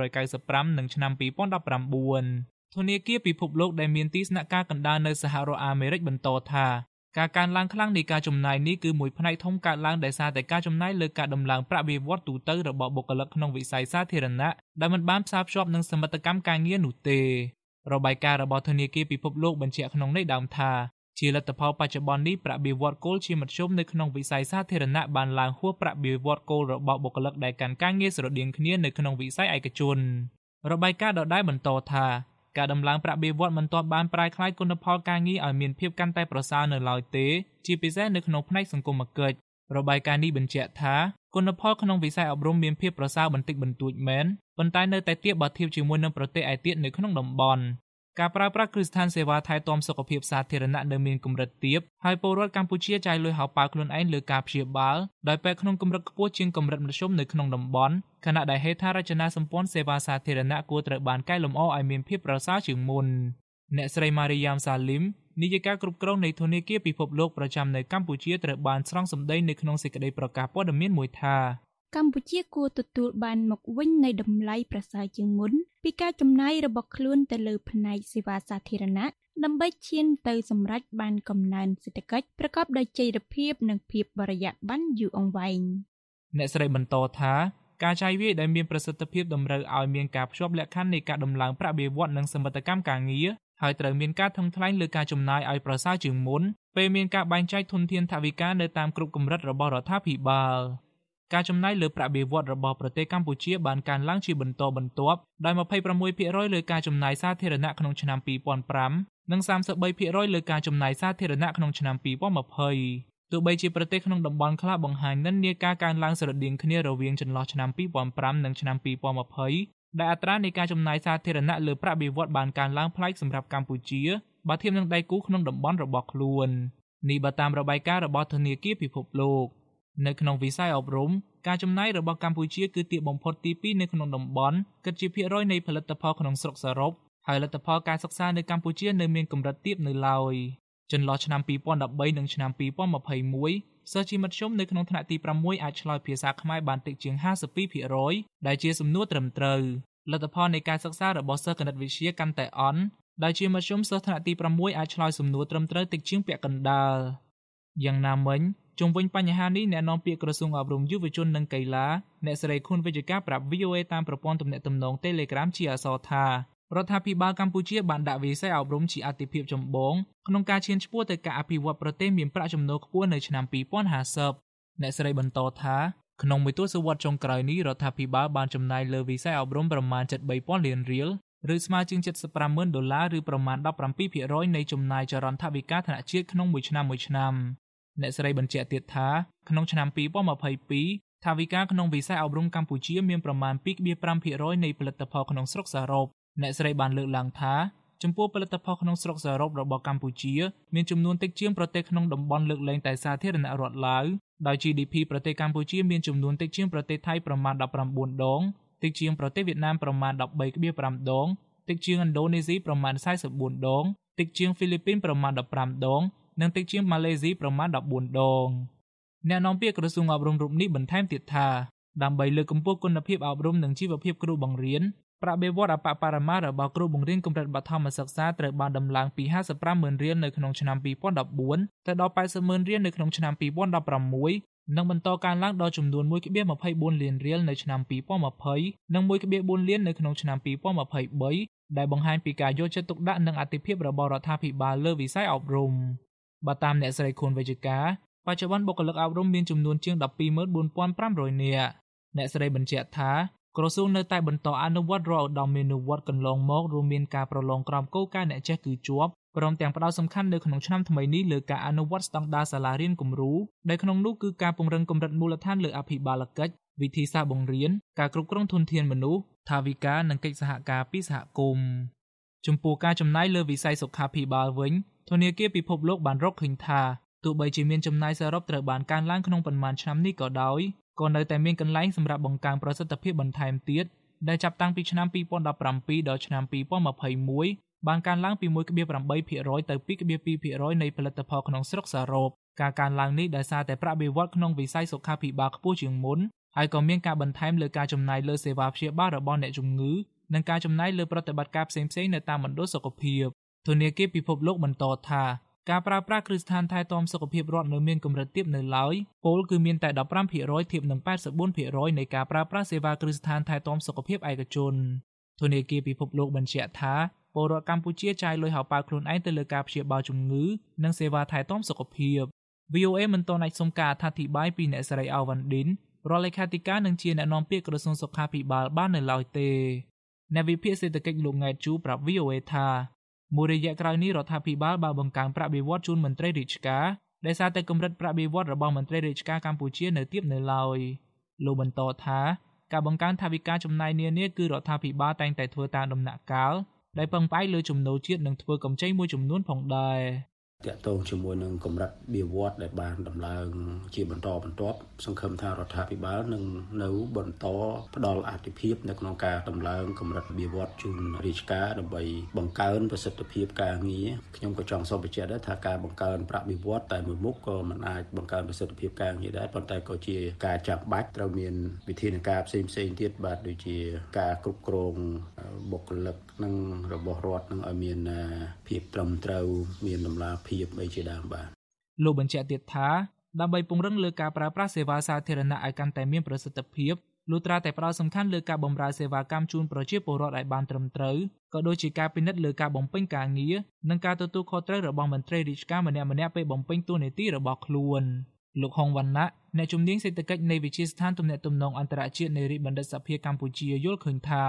1995និងឆ្នាំ2019ធនាគារពិភពលោកដែលមានទីស្នាក់ការកណ្ដាលនៅសហរដ្ឋអាមេរិកបន្តថា ការកើនឡើងខ្លាំងនៃការចំណាយនេះគឺមួយផ្នែកធំកើតឡើងដោយសារតែការចំណាយលើការដំឡើងប្រាក់បៀវត្សទូទៅរបស់បុគ្គលិកក្នុងវិស័យសាធារណៈដែលមិនបានផ្សារភ្ជាប់នឹងសមិទ្ធកម្មការងារនោះទេរបាយការណ៍របស់ធនាគារពិភពលោកបញ្ជាក់ក្នុងន័យដើមថាជាលទ្ធផលបច្ចុប្បន្ននេះប្រាក់បៀវត្សគោលជាមធ្យមនៅក្នុងវិស័យសាធារណៈបានឡើងហួសប្រាក់បៀវត្សគោលរបស់បុគ្គលិកដែលកាន់ការងារស្រដៀងគ្នានៅក្នុងវិស័យឯកជនរបាយការណ៍ដដែលបន្តថា ការដំឡើងប្រាក់បៀវត្សមិនទាន់បានប្រែក្លាយគុណផលការងារឲ្យមានភាពកាន់តែប្រសើរនៅឡើយទេ ជាពិសេសនៅក្នុងផ្នែកសង្គមគិច្ចរបាយការណ៍នេះបញ្ជាក់ថាគុណផលក្នុងវិស័យអប់រំមានភាពប្រសើរបន្តិចបន្តួចមែនប៉ុន្តែនៅតែទាបបើធៀបជាមួយនឹងប្រទេសឯទៀតនៅក្នុងតំបន់ ការប្រើប្រាស់គ្រឹះស្ថានសេវាថែទាំសុខភាពសាធារណៈនៅមានកម្រិតទាបហើយពលរដ្ឋកម្ពុជាចាយលុយហោប៉ៅខ្លួនឯងលើការព្យាបាលដោយពេទ្យក្នុងកម្រិតខ្ពស់ជាងកម្រិតមធ្យមនៅក្នុងតំបន់ខណៈដែលហេដ្ឋារចនាសម្ព័ន្ធសេវាសាធារណៈគួរត្រូវបានកែលម្អឲ្យមានភាពប្រសើរជាងមុនអ្នកស្រីម៉ារីយ៉ាមសាលីមនាយិកាគ្រប់គ្រងនៃធនាគារពិភពលោកប្រចាំនៅកម្ពុជាត្រូវបានស្រង់សម្ដីនៅក្នុងសេចក្តីប្រកាសព័ត៌មានមួយថា កម្ពុជាគួរទទួលបានមកវិញនៃតម្លៃប្រសើរជាងមុន ពីការចំណាយរបស់ខ្លួនទៅលើផ្នែកសេវាសាធារណៈដើម្បីឈានទៅសម្រេចបានកំណើនសេដ្ឋកិច្ចប្រកបដោយចីរភាពនិងភាពបរិយាបន្នយូរអង្វែងអ្នកស្រីបន្តថាការចាយវាយដែលមានប្រសិទ្ធភាពតម្រូវឲ្យមានការភ្ជាប់លក្ខខណ្ឌនៃការដំឡើងប្រាក់បៀវត្សនិងសមិទ្ធកម្មការងារហើយត្រូវមានការថឹងថ្លែងលើការចំណាយឲ្យប្រសើរជាងមុនពេលមានការបែងចែកធនធានថវិកានៅតាមគ្រប់កម្រិតរបស់រដ្ឋាភិបាល ការចំណាយលើប្រាក់បៀវត្សរបស់ប្រទេសកម្ពុជាបានកើនឡើងជាបន្តបន្ទាប់ដោយ26%លើការចំណាយសាធារណៈក្នុងឆ្នាំ2005និង33%លើការចំណាយសាធារណៈក្នុងឆ្នាំ2020ទោះបីជាប្រទេសក្នុងតំបន់ខ្លះបង្ហាញនិន្នាការកើនឡើងស្រដៀងគ្នារវាងចន្លោះឆ្នាំ2005និងឆ្នាំ2020ដែលអត្រានៃការចំណាយសាធារណៈលើប្រាក់បៀវត្សបានកើនឡើងប្លែកសម្រាប់កម្ពុជាបើធៀបនឹងដៃគូក្នុងតំបន់របស់ខ្លួននេះបើតាមរបាយការណ៍របស់ធនាគារពិភពលោក នៅក្នុងវិស័យអប់រំ ការចំណាយរបស់កម្ពុជាគឺទាបបំផុតទី2នៅក្នុងតំបន់ គិតជាភាគរយនៃផលិតផលក្នុងស្រុកសរុប ហើយលទ្ធផលការសិក្សានៅកម្ពុជានៅមានកម្រិតទាបនៅឡើយចន្លោះឆ្នាំ2013និងឆ្នាំ2021សិស្សជាមធ្យមនៅក្នុងថ្នាក់ទី6អាចឆ្លើយភាសាខ្មែរបានតិចជាង52%ដែលជាសំណួរត្រឹមត្រូវលទ្ធផលនៃការសិក្សារបស់សិស្សគណិតវិទ្យាកាន់តែអន់ដែលជាមធ្យមសិស្សថ្នាក់ទី6អាចឆ្លើយសំណួរត្រឹមត្រូវតិចជាងពាក់កណ្ដាលយ៉ាងណាមិញ ជុំវិញបញ្ហានេះអ្នកនាំពាក្យក្រសួងអប់រំយុវជននិងកីឡាអ្នកស្រីខុនវិជ្ជការប្រាប់ VOA តាមប្រព័ន្ធទំនាក់ទំនង Telegram ជាអក្សរថារដ្ឋាភិបាលកម្ពុជាបានដាក់វិស័យអប់រំជាអាទិភាពចម្បងក្នុងការឈានឆ្ពោះទៅការអភិវឌ្ឍប្រទេសមានប្រាក់ចំណូលខ្ពស់នៅឆ្នាំ2050អ្នកស្រីបន្តថាក្នុងមួយទសវត្សរ៍ចុងក្រោយនេះរដ្ឋាភិបាលបានចំណាយលើវិស័យអប់រំប្រមាណ73000លានរៀលឬស្មើជាង750,000ដុល្លារឬប្រមាណ17%នៃចំណាយចរន្តថវិកាធនជាតិក្នុងមួយឆ្នាំមួយឆ្នាំ អ្នកស្រីបញ្ជាក់ទៀតថាក្នុងឆ្នាំ2022ថាវិការក្នុងវិស័យអប់រំកម្ពុជាមានប្រមាណ2.5%នៃផលិតផលក្នុងស្រុកសរុបអ្នកស្រីបានលើកឡើងថាចំពោះផលិតផលក្នុងស្រុកសរុបរបស់កម្ពុជាមានចំនួនតិចជាងប្រទេសក្នុងតំបន់លើកលែងតែសាធារណរដ្ឋឡាវដោយ GDP ប្រទេសកម្ពុជាមានចំនួនតិចជាងប្រទេសថៃប្រមាណ19ដងតិចជាងប្រទេសវៀតណាមប្រមាណ13.5ដងតិចជាងឥណ្ឌូនេស៊ីប្រមាណ44ដងតិចជាងហ្វីលីពីនប្រមាណ15ដង និងតិចជាងម៉ាឡេស៊ីប្រមាណ14ដងអ្នកនាំពាក្យក្រសួងអប់រំរូបនេះបន្ថែមទៀតថាដើម្បីលើកកម្ពស់គុណភាពអប់រំនិងជីវភាពគ្រូបង្រៀនប្រាក់បៀវត្សអបបរមារបស់គ្រូបង្រៀនកម្រិតបឋមសិក្សាត្រូវបានដំឡើងពី55ម៉ឺនរៀលនៅក្នុងឆ្នាំ2014ទៅដល់80ម៉ឺនរៀលនៅក្នុងឆ្នាំ2016និងបន្តកើនឡើងដល់ចំនួន1.24លានរៀលនៅឆ្នាំ2020និង1.4លាននៅក្នុងឆ្នាំ2023ដែលបង្ហាញពីការយកចិត្តទុកដាក់និងអធិភាពរបស់រដ្ឋាភិបាលលើវិស័យអប់រំ បើតាមអ្នកស្រីខួនវេជ្ជកាបច្ចុប្បន្នបុគ្គលិកអប់រំមានចំនួនជាង124,500នាក់អ្នកស្រីបញ្ជាក់ថាក្រសួងនៅតែបន្តអនុវត្តរាល់ឧត្តមមេនុវត្តកន្លងមករួមមានការប្រឡងក្រមគោលការណ៍អ្នកចេះគឺជាប់ព្រមទាំងផ្ដោតសំខាន់នៅក្នុងឆ្នាំថ្មីនេះលើការអនុវត្តស្តង់ដារសាលារៀនគំរូដែលក្នុងនោះគឺការពង្រឹងកម្រិតមូលដ្ឋានលើអភិបាលកិច្ចវិធីសាស្ត្របង្រៀនការគ្រប់គ្រងធនធានមនុស្សថាវិការនិងកិច្ចសហការពីសហគមន៍ចំពោះការចំណាយលើវិស័យសុខាភិបាលវិញ ធនាគារពិភពលោកបានរកឃើញថាទោះបីជាមានចំណាយសរុបត្រូវបានកើនឡើងក្នុងប៉ុន្មានឆ្នាំនេះក៏ដោយក៏នៅតែមានកន្លែងសម្រាប់បង្កើនប្រសិទ្ធភាពបន្ថែមទៀតដែលចាប់តាំងពីឆ្នាំ2017ដល់ឆ្នាំ2021បានកើនឡើងពី1.8%ទៅ2.2%នៃផលិតផលក្នុងស្រុកសរុបការកើនឡើងនេះដោយសារតែប្រាក់បៀវត្សក្នុងវិស័យសុខាភិបាលខ្ពស់ជាងមុនហើយក៏មានការបន្ថែមលើការចំណាយលើសេវាព្យាបាលរបស់អ្នកជំងឺនិងការចំណាយលើប្រតិបត្តិការផ្សេងៗនៅតាមមណ្ឌលសុខភាព ធនាគារពិភពលោកបន្តថាការប្រើប្រាស់គ្រឹះស្ថានថែទាំសុខភាពរដ្ឋនៅមានកម្រិតទាបនៅឡើយពលគឺមានតែ15%ធៀបនឹង84%នៃការប្រើប្រាស់សេវាគ្រឹះស្ថានថែទាំសុខភាពឯកជនធនាគារពិភពលោកបញ្ជាក់ថាពលរដ្ឋកម្ពុជាចាយលុយហោប៉ៅខ្លួនឯងទៅលើការព្យាបាលជំងឺនិងសេវាថែទាំសុខភាព VOA មិនទាន់អាចសុំការអធិប្បាយពីអ្នកស្រីអាវ៉ាន់ឌិនរដ្ឋលេខាធិការនិងជាអ្នកនាំពាក្យក្រសួងសុខាភិបាលបាននៅឡើយទេអ្នកវិភាគសេដ្ឋកិច្ចលោកង៉ែតជូប្រាប់ VOA ថា មួយរយៈក្រោយនេះរដ្ឋាភិបាលបានបង្កើនប្រាក់បៀវត្សជូនមន្ត្រីរាជការដែលសារតែកម្រិតប្រាក់បៀវត្សរបស់មន្ត្រីរាជការកម្ពុជានៅទាបនៅឡើយលោកបន្តថាការបង្កើនថវិកាចំណាយនានាគឺរដ្ឋាភិបាលតែងតែធ្វើតាមដំណាក់កាលដែលពឹងផ្អែកលើចំណូលជាតិនិងធ្វើកម្ចីមួយចំនួនផងដែរ តាក់ទងជាមួយនឹងកម្រិតបៀវត្សដែលបានដំឡើងជាបន្តបន្ទាប់សង្ឃឹមថារដ្ឋាភិបាលនឹងនៅបន្តផ្ដល់អធិភាពនៅក្នុងការដំឡើងកម្រិតបៀវត្សជូនរាជការដើម្បីបង្កើនប្រសិទ្ធភាពការងារខ្ញុំក៏ចង់សូមបញ្ជាក់ដែរថាការបង្កើនប្រាក់បៀវត្សតែមួយមុខក៏មិនអាចបង្កើនប្រសិទ្ធភាពការងារដែរប៉ុន្តែក៏ជាការចាំបាច់ត្រូវមានវិធានការផ្សេងផ្សេងទៀតបាទដូចជាការគ្រប់គ្រងបុគ្គលិក និងរបស់រដ្ឋនឹងឲ្យមានភាពត្រឹមត្រូវមានតម្លាភាពអីជាដើមបាទលោកបញ្ជាក់ទៀតថាដើម្បីពង្រឹងលើការប្រើប្រាស់សេវាសាធារណៈឲ្យកាន់តែមានប្រសិទ្ធភាពលុះត្រាតែផ្ដោតសំខាន់លើការបម្រើសេវាកម្មជូនប្រជាពលរដ្ឋឲ្យបានត្រឹមត្រូវក៏ដូចជាការពិនិត្យលើការបំពេញការងារនិងការទទួលខុសត្រូវរបស់មន្ត្រីរាជការម្នាក់ៗពេលបំពេញតួនាទីរបស់ខ្លួនលោកហុងវណ្ណៈអ្នកជំនាញសេដ្ឋកិច្ចនៃវិទ្យាស្ថានទំនាក់ទំនងអន្តរជាតិនៃរាជបណ្ឌិតសភាកម្ពុជាយល់ឃើញថា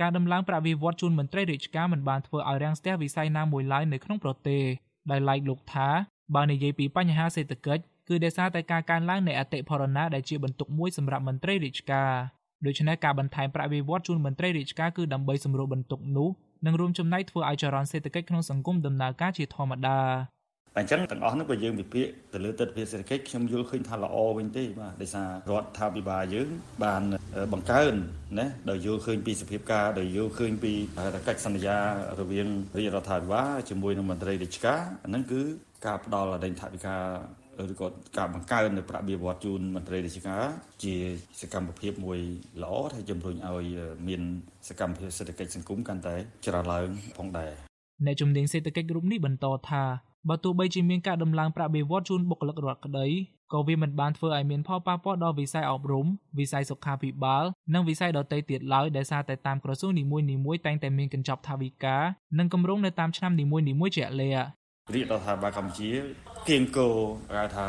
ការដំឡើងប្រាក់បៀវត្សជូនមន្ត្រីរាជការមិនបានធ្វើឲ្យរាំងស្ទះវិស័យណាមួយឡើយនៅក្នុងប្រទេសដោយឡែកលោកថាបើនិយាយពីបញ្ហាសេដ្ឋកិច្ចគឺដោយសារតែការកើនឡើងនៃអតិផរណាដែលជាបន្ទុកមួយសម្រាប់មន្ត្រីរាជការដូច្នេះការបន្ថែមប្រាក់បៀវត្សជូនមន្ត្រីរាជការគឺដើម្បីសម្រួលបន្ទុកនោះនិងរួមចំណែកធ្វើឲ្យចរន្តសេដ្ឋកិច្ចក្នុងសង្គមដំណើរការជាធម្មតាអញ្ចឹងទាំងអស់នោះបើយើងវិភាគទៅលើទស្សនវិជ្ជាសេដ្ឋកិច្ចខ្ញុំយល់ឃើញថាល្អវិញទេបាទដោយសាររដ្ឋាភិបាលយើងបាន បង្កើនណាដោយយល់ឃើញពីសភាពការដោយយល់ឃើញពីកិច្ចសន្យារវាងរាជរដ្ឋាភិបាលជាមួយនឹងមន្ត្រីរាជការហ្នឹងគឺការផ្ដល់អដេញថវិកាឬក៏ការបង្កើននៅប្រាក់បៀវត្សជូនមន្ត្រីរាជការជាសកម្មភាពមួយល្អដែលជំរុញឲ្យមានសកម្មភាពសេដ្ឋកិច្ចសង្គមកាន់តែច្រើនឡើងផងដែរអ្នកជំនាញសេដ្ឋកិច្ចរូបនេះបន្តថាបើទោះបីជាមានការដំឡើងប្រាក់បៀវត្សជូនបុគ្គលិករដ្ឋក្តី ក៏វាមិនបានធ្វើឲ្យមានផលប៉ះពាល់ដល់វិស័យអប់រំវិស័យសុខាភិបាលនិងវិស័យដទៃទៀតឡើយដោយសារតែតាមក្រសួងនីមួយៗតែងតែមានកញ្ចប់ថវិកានិងគម្រោងនៅតាមឆ្នាំនីមួយៗជាក់លាក់រាជរដ្ឋាភិបាលកម្ពុជាគៀងគោគេថា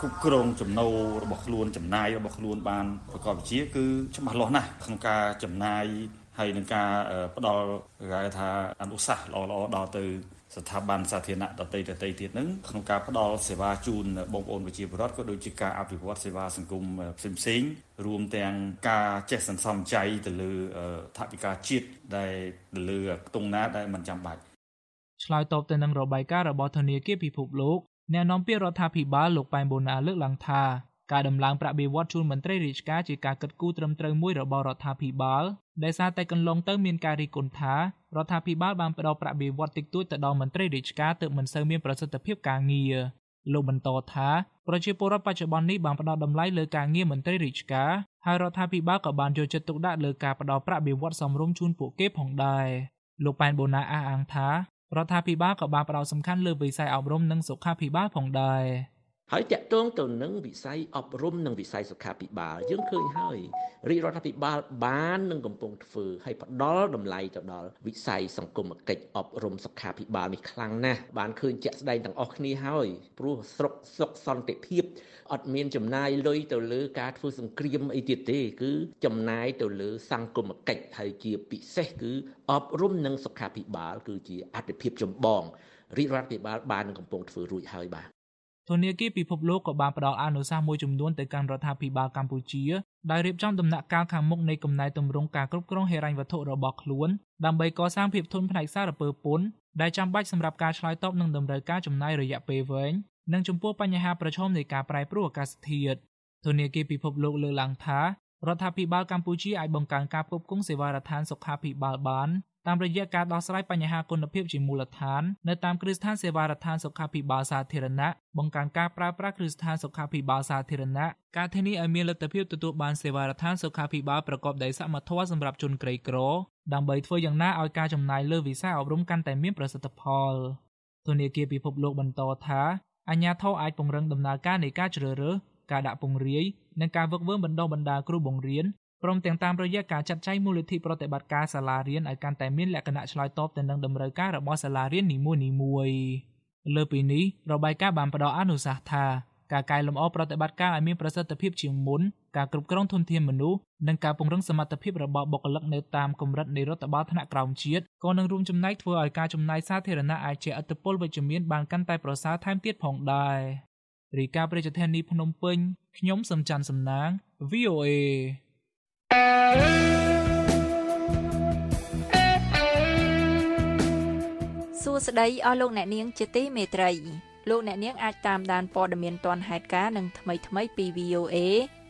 គ្រប់គ្រងចំណូលរបស់ខ្លួនចំណាយរបស់ខ្លួនបានប្រកបវិជ្ជាគឺច្បាស់លាស់ណាស់ក្នុងការចំណាយហើយនឹងការផ្ដល់គេថាអនុសាសន៍ល្អៗដល់ទៅ ស្ថាប័នសាធារណៈដតីដតីទៀតនឹងក្នុងការផ្ដល់សេវាជូនបងប្អូនប្រជាពលរដ្ឋក៏ដូចជាការអភិវឌ្ឍសេវាសង្គមផ្សេងផ្សេងរួមទាំងការចេះសន្សំចៃទៅលើថវិកាជាតិដែលទៅលើខ្ទង់ណាដែលមិនចាំបាច់ឆ្លើយតបទៅនឹងរបាយការណ៍របស់ធនាគារពិភពលោកអ្នកនាំពាក្យរដ្ឋាភិបាលលោកប៉ែនបូណាលើកឡើងថាការដំឡើងប្រាក់បៀវត្សជូនមន្ត្រីរាជការជាការគិតគូរត្រឹមត្រូវមួយរបស់រដ្ឋាភិបាល ដែលសារតែកន្លងទៅមានការរិះគន់ថារដ្ឋាភិបាលបានផ្ដល់ប្រាក់បៀវត្សតិចតួចទៅដល់មន្ត្រីរាជការទើបមិនសូវមានប្រសិទ្ធភាពការងារលោកបន្តថាប្រជាពលរដ្ឋបច្ចុប្បន្ននេះបានផ្ដល់តម្លៃលើការងារមន្ត្រីរាជការហើយរដ្ឋាភិបាលក៏បានយកចិត្តទុកដាក់លើការផ្ដល់ប្រាក់បៀវត្សសមរម្យជូនពួកគេផងដែរលោកប៉ែនបូណាអះអាងថារដ្ឋាភិបាលក៏បានផ្ដោតសំខាន់លើវិស័យអប់រំនិងសុខាភិបាលផងដែរ ហើយតកតងទៅនឹងវិស័យអប់រំនិងវិស័យសុខាភិបាលយើងឃើញហើយរាជរដ្ឋាភិបាលបាននឹងកំពុងធ្វើឲ្យផ្ដល់តម្លៃទៅដល់វិស័យសង្គមគិច្ចអប់រំសុខាភិបាលនេះខ្លាំងណាស់បានឃើញជាក់ស្ដែងទាំងអស់គ្នាហើយព្រោះស្រុកសុខសន្តិភាពអត់មានចំណាយលុយទៅលើការធ្វើសង្គ្រាមអីទៀតទេគឺចំណាយទៅលើសង្គមគិច្ចហើយជាពិសេសគឺអប់រំនិងសុខាភិបាល គឺជាអត្ថិភាពចម្បងរាជរដ្ឋាភិបាលបានកំពុងធ្វើរួចហើយបាទ ធនាគារពិភពលោកក៏បានផ្ដល់អនុសាសន៍មួយចំនួនទៅកាន់រដ្ឋាភិបាលកម្ពុជាដោយរៀបចំដំណាក់កាលខាងមុខនៃកំណែទម្រង់ការគ្រប់គ្រងហិរញ្ញវត្ថុរបស់ខ្លួនដើម្បីកសាងភាពធន់ផ្នែកសារពើពន្ធដែលចាំបាច់សម្រាប់ការឆ្លើយតបនឹងតម្រូវការចំណាយរយៈពេលវែងនិងចំពោះបញ្ហាប្រឈមនៃការប្រែប្រួលអាកាសធាតុធនាគារពិភពលោកលើកឡើងថារដ្ឋាភិបាលកម្ពុជាអាចបង្កើនការផ្គត់ផ្គង់សេវារដ្ឋាភិបាលសុខាភិបាលបាន តាមរយៈការដោះស្រាយបញ្ហាគុណភាពជាមូលដ្ឋាននៅតាមគ្រឹះស្ថានសេវារដ្ឋាភិបាលសុខាភិបាលសាធារណៈបង្កើនការប្រើប្រាស់គ្រឹះស្ថានសុខាភិបាលសាធារណៈការធានាឲ្យមានលទ្ធភាពទទួលបានសេវារដ្ឋាភិបាលសុខាភិបាលប្រកបដោយសមត្ថភាពសម្រាប់ជនក្រីក្រដើម្បីធ្វើយ៉ាងណាឲ្យការចំណាយលើវិស័យអប់រំកាន់តែមានប្រសិទ្ធផលធនាគារពិភពលោកបន្តថាអាជ្ញាធរអាចពង្រឹងដំណើរការនៃការជ្រើសរើសការដាក់ពង្រាយនិងការវឹកវើបណ្ដុះបណ្ដាលគ្រូបង្រៀន ព្រមទាំងតាមរយៈការចាត់ចែងមូលនិធិប្រតិបត្តិការសាលារៀនឲ្យកាន់តែមានលក្ខណៈឆ្លើយតបទៅនឹងតម្រូវការរបស់សាលារៀននីមួយៗលើពីនេះរបាយការណ៍បានផ្ដល់អនុសាសន៍ថាការកែលម្អប្រតិបត្តិការឲ្យមានប្រសិទ្ធភាពជាងមុនការគ្រប់គ្រងធនធានមនុស្សនិងការពង្រឹងសមត្ថភាពរបស់បុគ្គលិកនៅតាមកម្រិតនៃរដ្ឋបាលថ្នាក់ក្រោមជាតិក៏នឹងរួមចំណែកធ្វើឲ្យការចំណាយសាធារណៈអាចជាឥទ្ធិពលវិជ្ជមានបានកាន់តែប្រសើរថែមទៀតផងដែររីកាប្រជាធានីភ្នំពេញខ្ញុំសំច័ន្ទសំណាង VOA សួស្តីអស់លោកអ្នកនាងជាទីមេត្រីលោកអ្នកនាងអាចតាមដានព័ត៌មានទាន់ហេតុការណ៍និងថ្មីថ្មីពី VOA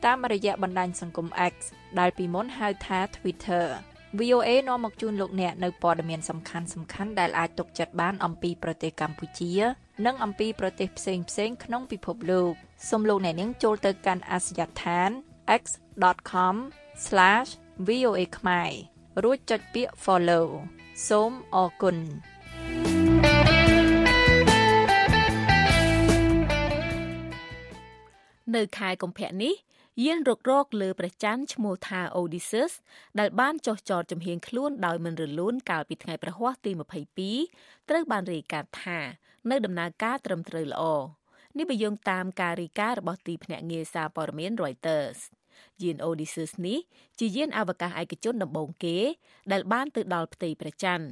តាមរយៈបណ្ដាញសង្គម X ដែលពីមុនហៅថា Twitter VOA នាំមកជូនលោកអ្នកនៅព័ត៌មានសំខាន់សំខាន់ដែលអាចទុកចិត្តបានអំពីប្រទេសកម្ពុជា និងអំពីប្រទេសផ្សេងផ្សេងក្នុងពិភពលោកសូមលោកអ្នកនាងចូលទៅកាន់អាស យដ្ឋាន x.com/voa ខ្មែររួចចុចពាក្យ follow សូមអរគុណនៅខែកុម្ភៈនេះយានរុករកលើព្រះច័ន្ទឈ្មោះថា Odysseus ដែលបានចុះចតចំហៀងខ្លួនដោយមិនរលូនកាលពីថ្ងៃប្រហ័សទី22ត្រូវបានរាយការណ៍ថានៅដំណើរការត្រឹមត្រូវល្អនេះបើយោងតាមការរីការបស់ទីភ្នាក់ងារសារព័ត៌មាន Reuters យាន Odysseus នេះជាយានអវកាសឯកជនដំបូងគេ ដែលបានទៅដល់ផ្ទៃព្រះច័ន្ទ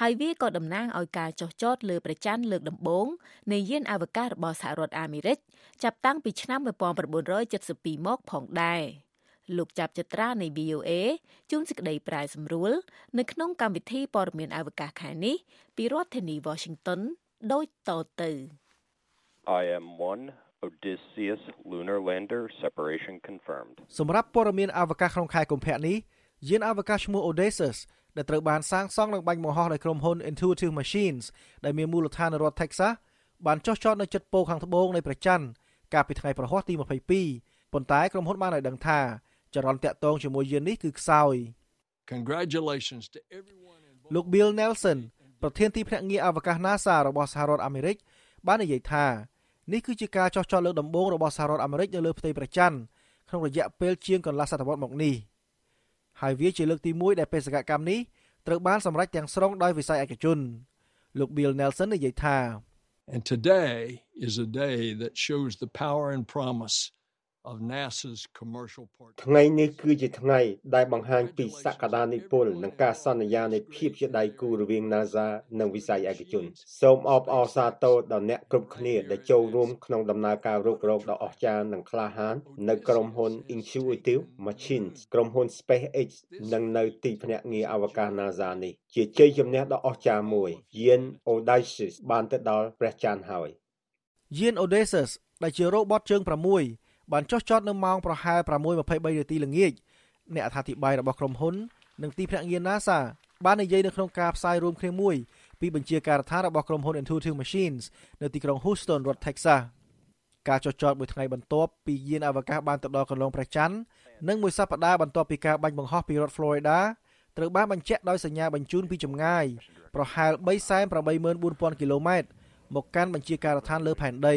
ហើយវាក៏តំណាងឲ្យការចុះចតលើព្រះច័ន្ទលើកដំបូងនៃយានអវកាសរបស់សហរដ្ឋអាមេរិកចាប់តាំងពីឆ្នាំ1972មកផងដែរលោកចាប់ចត្រានៃ VOA ជួនសេចក្តីប្រាយសម្រួល នៅក្នុងកម្មវិធីព័ត៌មានអវកាសខែនេះពីរដ្ឋធានី Washington ដូចតទៅ IM1 Odysseus Lunar Lander separation confirmed សម្រាប់ព័ត៌មានអវកាសក្នុងខែកុម្ភៈនេះយានអវកាសឈ្មោះ Odysseus ដែលត្រូវបានសាងសង់និងបាញ់បង្ហោះដោយក្រុមហ៊ុន Intuitive Machines ដែលមានមូលដ្ឋាននៅរដ្ឋ Texas បានចុះចតនៅជិតពោខាងត្បូងនៃព្រះច័ន្ទកាលពីថ្ងៃប្រហ័សទី22ប៉ុន្តែក្រុមហ៊ុនបានឲ្យដឹងថាចរន្តតាក់ទងជាមួយយាននេះគឺខ្សោយ Congratulations to everyone លោក Bill Nelson ប្រធានទីភ្នាក់ងារអវកាស NASA របស់សហរដ្ឋអាមេរិកបាននិយាយថា នេះគឺជាការចោះចោលលើកដំបូងរបស់សហរដ្ឋអាមេរិកនៅលើផ្ទៃព្រះច័ន្ទក្នុងរយៈពេលជាងកន្លះសតវត្សរ៍មកនេះហើយវាជាលើកទី1ដែលបេសកកម្មនេះត្រូវបានសម្រេចទាំងស្រុងដោយវិស័យឯកជនលោក Bill Nelson និយាយថា And today is a day that shows the power and promise of NASA's commercial partner ថ្ងៃនេះគឺជាថ្ងៃដែលបង្ហាញពីសក្តានុពលនិងការសន្យានៃភាពជាដៃគូរវាង NASA និងវិស័យឯកជនសូមអបអរសាទរដល់អ្នកគ្រប់គ្នាដែលចូលរួមក្នុងដំណើរការរុករកដ៏អស្ចារ្យនិងក្លាហាននៅក្រុមហ៊ុន Intuitive Machines ក្រុមហ៊ុន SpaceX និងនៅទីភ្នាក់ងារអវកាស NASA នេះជាជ័យជំនះដ៏អស្ចារ្យមួយយាន Odysseus បានទៅដល់ព្រះច័ន្ទហើយយាន Odysseus ដែលជារ៉ូបតជើង6 បានចុះចតនៅម៉ោងប្រហែល6:23នាទីល្ងាចអ្នកអត្ថាធិប្បាយរបស់ក្រុមហ៊ុននិងទីភ្នាក់ងារ NASA បាននិយាយនៅក្នុងការផ្សាយរួមគ្នាមួយពីបញ្ជាការដ្ឋានរបស់ក្រុមហ៊ុន Intuitive Machines នៅទីក្រុង Houston រដ្ឋ Texas ការចុះចតមួយថ្ងៃបន្ទាប់ពីយានអវកាសបានទៅដល់កន្លងព្រះច័ន្ទនិងមួយសប្តាហ៍បន្ទាប់ពីការបាញ់បង្ហោះពីរដ្ឋ Florida ត្រូវបានបញ្ជាក់ដោយសញ្ញាបញ្ជូនពីចម្ងាយប្រហែល384,000គីឡូម៉ែត្រមកកាន់បញ្ជាការដ្ឋានលើផែនដី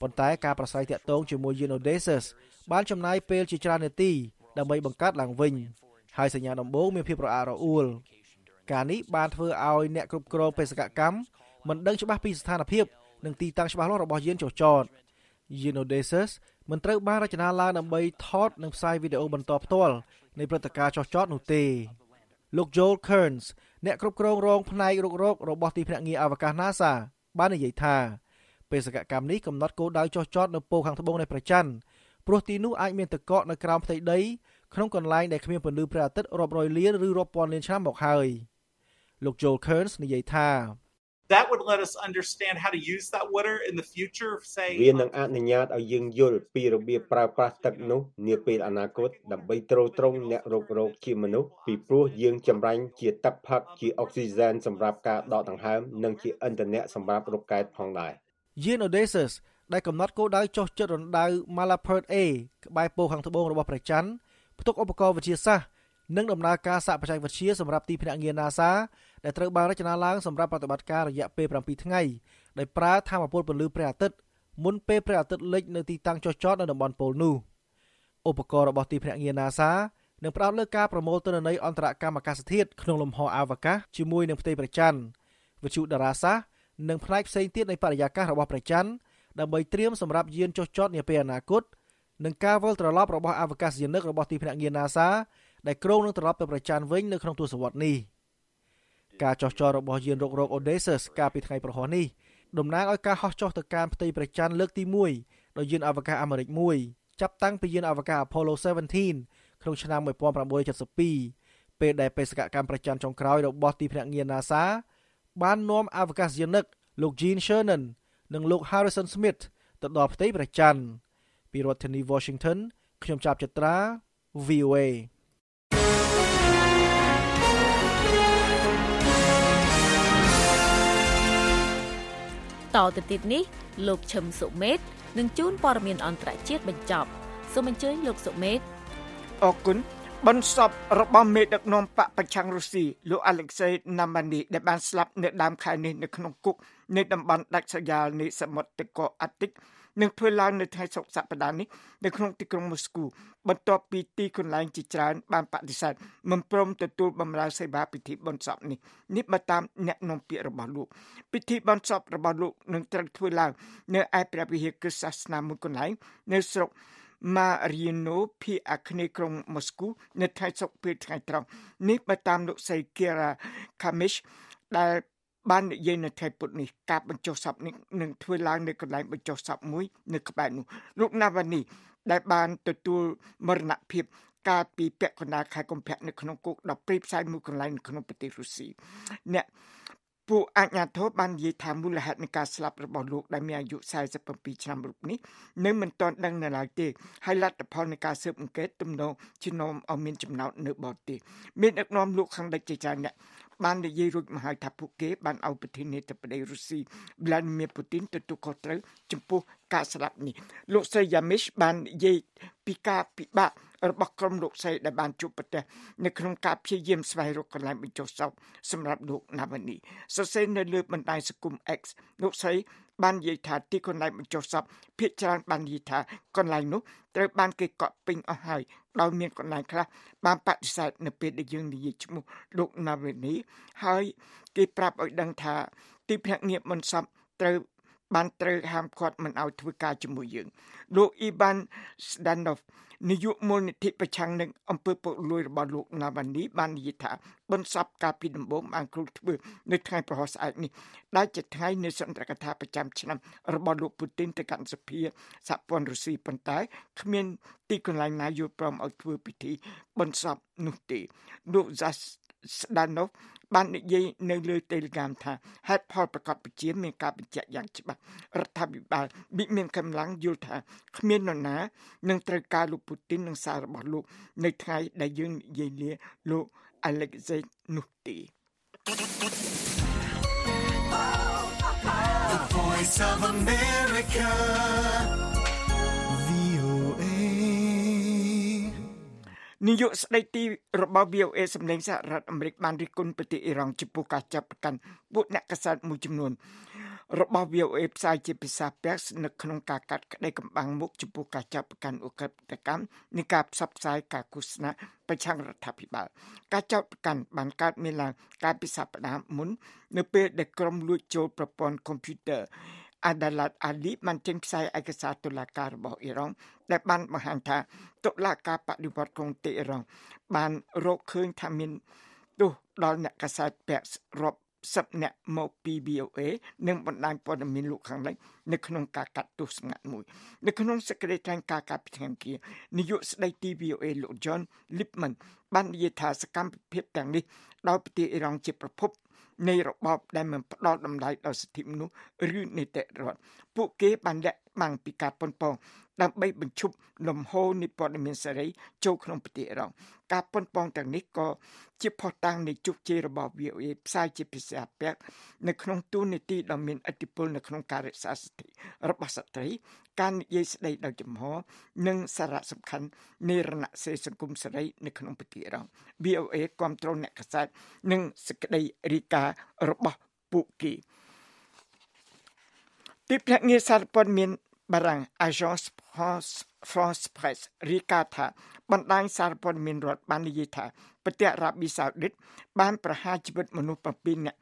ប៉ុន្តែការប្រស័យតាក់ទងជាមួយ Odysseus បានចំណាយពេលជាច្រើននាទីដើម្បីបង្កើតឡើងវិញហើយសញ្ញាដំបូងមានភាពរអាក់រអួលការនេះបានធ្វើឲ្យអ្នកគ្រប់គ្រងបេសកកម្មមិនដឹងច្បាស់ពីស្ថានភាពនិងទីតាំងច្បាស់លាស់របស់យានចុះចតយាន Odysseus មិនត្រូវបានរចនាឡើងដើម្បីថតនិងផ្សាយវីដេអូបន្តផ្ទាល់នៃព្រឹត្តិការណ៍ចុះចតនោះទេលោក Joel Kearns អ្នកគ្រប់គ្រងរងផ្នែករុករករបស់ទីភ្នាក់ងារអវកាស NASA បាននិយាយថា បេសកកម្មនេះកំណត់គោលដៅចុះចតនៅពោខាងត្បូងនៃព្រះច័ន្ទព្រោះទីនោះអាចមានទឹកកកនៅក្រោមផ្ទៃដីក្នុងកន្លែងដែលគ្មានពន្លឺព្រះអាទិត្យរាប់រយលានឬរាប់ពាន់លានឆ្នាំមកហើយលោក Joel Kearns និយាយថា that would let us understand how to use that water in the future say វានឹងអនុញ្ញាតឲ្យយើងយល់ពីរបៀបប្រើប្រាស់ទឹកនោះនាពេលអនាគតដើម្បីទ្រទ្រង់អ្នករករោគជាមនុស្សពីព្រោះយើងចម្រាញ់ជាទឹកផឹកជាអុកស៊ីហ្សែនសម្រាប់ការដកដង្ហើមនិងជាឥន្ធនៈសម្រាប់រកកែតផងដែរ យាន Odysseus ដែលកំណត់គោលដៅចុះជិតរណ្ដៅ Malapert A ក្បែរពោខាងត្បូងរបស់ព្រះច័ន្ទផ្ទុកឧបករណ៍វិទ្យាសាស្ត្រនិងដំណើរការសាកបច្ចេកវិទ្យាសម្រាប់ទីភ្នាក់ងារ NASA ដែលត្រូវបានរចនាឡើងសម្រាប់ប្រតិបត្តិការរយៈពេល7ថ្ងៃដោយប្រើថាមពលពន្លឺព្រះអាទិត្យមុនពេលព្រះអាទិត្យលិចនៅទីតាំងចុះចតនៅតំបន់ប៉ូលនោះឧបករណ៍របស់ទីភ្នាក់ងារ NASA នឹងផ្ដោតលើការប្រមូលទិន្នន័យអន្តរកម្មអាកាសធាតុក្នុងលំហអវកាសជាមួយនឹងផ្ទៃព្រះច័ន្ទវិទ្យុតារាសាស្ត្រ និងផ្នែកផ្សេងទៀតនៃបរិយាកាសរបស់ព្រះច័ន្ទដើម្បីត្រៀមសម្រាប់យានចុះចតនាពេលអនាគតនិងការវិលត្រឡប់របស់អវកាសយានិករបស់ទីភ្នាក់ងារ NASA ដែលគ្រោងនឹងត្រឡប់ទៅព្រះច័ន្ទវិញនៅក្នុងទសវត្សរ៍នេះការចុះចតរបស់យានរករក Odysseus កាលពីថ្ងៃប្រហ័សនេះតំណាងឲ្យការហោះចុះទៅកាន់ផ្ទៃព្រះច័ន្ទលើកទី1ដោយយានអវកាសអាមេរិក1ចាប់តាំងពីយានអវកាស Apollo 17ក្នុងឆ្នាំ1972ពេលដែលបេសកកម្មព្រះច័ន្ទចុងក្រោយរបស់ទីភ្នាក់ងារ NASA បាននាំអវកាសយានិកលោក Gene Cernan និងលោក Harrison Smith ទៅដល់ផ្ទៃព្រះច័ន្ទពីរដ្ឋធានី Washington ខ្ញុំចាប់ចត្រា VOA តទៅទៀតនេះលោកឈឹមសុមេតនឹងជួនព័ត៌មានអន្តរជាតិបញ្ចប់សូមអញ្ជើញលោកសុមេតអរគុណ បនសពរបស់មេដឹកនាំបកប្រឆាំងរុស្ស៊ីលោកអាឡិចសេណាម៉ានីដែលបានស្លាប់នៅដើមខែនេះនៅក្នុងគុកនៃតំបន់ដាច់ស្រយាលនៃសមុទ្រទឹកកកអាទិកនឹងធ្វើឡើងនៅថ្ងៃសុក្រសប្តាហ៍នេះនៅក្នុងទីក្រុងមូស្គូបន្ទាប់ពីទីកន្លែងជាច្រើនបានបដិសេធមិនព្រមទទួលបម្រើសេវាពិធីបុណ្យសពនេះនេះបើតាមអ្នកនាំពាក្យរបស់លោកពិធីបុណ្យសពរបស់លោកនឹងត្រូវធ្វើឡើងនៅឯព្រះវិហារគ្រិស្តសាសនាមួយកន្លែងនៅស្រុក Mariano ភាគអាគ្នេយ៍ក្រុងម៉ូស្គូនៅថ្ងៃសុក្រពេលថ្ងៃត្រង់នេះបើតាមលោកសី Kira Kamish ដែលបាននិយាយនៅថ្ងៃពុធនេះការបញ្ចុះសពនេះនឹងធ្វើឡើងនៅកន្លែងបញ្ចុះសពមួយនៅក្បែរនោះលោកណាវ៉ានីដែលបានទទួលមរណភាពកាលពីពាក់កណ្ដាលខែកុម្ភៈនៅក្នុងគុកដល់ព្រីផ្សាយមួយកន្លែងនៅក្នុងប្រទេសរុស្ស៊ីអ្នក ពួកអាជ្ញាធរបាននិយាយថាមូលហេតុនៃការស្លាប់របស់លោកដែលមានអាយុ47ឆ្នាំរូបនេះនៅមិនទាន់ដឹងនៅឡើយទេហើយលទ្ធផលនៃការស៊ើបអង្កេតទំនងជានាំឲ្យមានចំណោទនៅបរទេសមានដឹកនាំលោកខាងលិចជាច្រើនអ្នក បាននិយាយរួចមកហើយថាពួកគេបានឲ្យប្រធានាធិបតីរុស្ស៊ី Vladimir Putin ទទួលខុសត្រូវចំពោះការស្លាប់នេះលោកស្រី Yamish បាននិយាយពីការពិបាករបស់ក្រុមលោកស្រីដែលបានជួបប្រទះនៅក្នុងការព្យាយាមស្វែងរកកន្លែងបញ្ចុះសពសម្រាប់លោកណាវ៉ានីសរសេរនៅលើបណ្ដាញសង្គម X លោកស្រី បាននិយាយថាទីកន្លែងបញ្ចុះសពភាគច្រើនបាននិយាយថាកន្លែងនោះត្រូវបានគេកក់ពេញអស់ហើយដោយមានកន្លែងខ្លះបានបដិសេធនៅពេលដែលយើងនិយាយឈ្មោះលោកណាវ៉ានីហើយគេប្រាប់ឲ្យដឹងថាទីភ្នាក់ងារមិនសពត្រូវបានត្រូវហាមឃាត់មិនឲ្យធ្វើការជាមួយយើងលោកអ៊ីបានស្ដានណូវ នាយកមូលនិធិប្រឆាំងនឹងអំពើពុករលួយរបស់លោកណាវ៉ានីបាននិយាយថាបន្សពការពីដំបូងបានគ្រូធ្វើនៅថ្ងៃប្រហោះស្អែកនេះដែលជាថ្ងៃនៃសន្ទរកថាប្រចាំឆ្នាំរបស់លោកពូទីនទៅកាន់សភាសហព័ន្ធរុស្ស៊ីប៉ុន្តែគ្មានទីកន្លែងណាយល់ព្រមឲ្យធ្វើពិធីបន្សពនោះទេលោក Zas Danov បាននិយាយនៅលើ Telegram ថាហេតុផលប្រកបប្រជាមានការបញ្ជាក់យ៉ាងច្បាស់រដ្ឋាភិបាលវិមានកម្លាំងយល់ថាគ្មាននរណានឹងត្រូវការលោកពូទីននិងសាររបស់លោក នៅថ្ងៃដែលយើងនិយាយលាលោក Alexei នោះទេ The Voice of America នាយកស្ដីទីរបស់ VOA សម្លេងសហរដ្ឋអាមេរិកបានរិះគន់ប្រទេសអ៊ីរ៉ង់ចំពោះការចាប់ប្រកាន់ពួកអ្នកកាសែតមួយចំនួនរបស់ VOA ផ្សាយជាភាសាពេកនៅក្នុងការកាត់ក្តីកម្បាំងមុខចំពោះការចាប់ប្រកាន់ឧក្រិដ្ឋកម្មនៃការផ្សព្វផ្សាយការឃោសនាប្រឆាំងរដ្ឋាភិបាលការចាប់ប្រកាន់បានកើតមានឡើងកាលពីសប្តាហ៍មុន នៅពេលដែលក្រុមលួចចូលប្រព័ន្ធកុំព្យូទ័រ អាដាឡាតអាលីបានចេញផ្សាយឯកសារតុលាការរបស់អ៊ីរ៉ង់ដែលបានបង្ហាញថាតុលាការបដិវត្តក្រុងតេអ៊ីរ៉ង់បានរកឃើញថាមានទោសដល់អ្នកកាសែតពាក់រាប់សិបអ្នកមកពី VOA និងបណ្ដាញព័ត៌មានលោកខាងលិចនៅក្នុងការកាត់ទោសសម្ងាត់មួយនៅក្នុងសេចក្តីថ្លែងការណ៍ការពិធីអង្គារនាយកស្ដីទី VOA លោក John Lipman បាននិយាយថាសកម្មភាពទាំងនេះដោយប្រទេសអ៊ីរ៉ង់ជាប្រភព នៃរបបដែលមិនផ្ដល់តម្លៃដល់សិទ្ធិមនុស្សឬនីតិរដ្ឋ ពួកគេបានលាក់បាំងពីការប៉ុនប៉ងដើម្បីបញ្ឈប់លំហូរនៃព័ត៌មានសេរីចូលក្នុងប្រទេសអ៊ីរ៉ង់ការប៉ុនប៉ងទាំងនេះក៏ជាផុសតាំងនៃជោគជ័យរបស់ VOA ផ្សាយជាភាសាពាក់នៅក្នុងទូនីតិដ៏មានឥទ្ធិពលនៅក្នុងការរក្សាសិទ្ធិរបស់ស្ត្រីការនិយាយស្ដីដោយចំហនិងសារៈសំខាន់នៃរណសេរីសង្គមសេរីនៅក្នុងប្រទេសអ៊ីរ៉ង់ VOA គ្រប់គ្រងអ្នកកសែតនិងសេចក្តីរីការបស់ពួកគេ ទីភ្នាក់ងារសារព័ត៌មានបារាំង Agence France France Press រីកាថាបណ្ដាញសារព័ត៌មានរដ្ឋបាននិយាយថាប្រទេសអារ៉ាប៊ីសាអូឌីតបានប្រហារជីវិតមនុស្ស7នាក់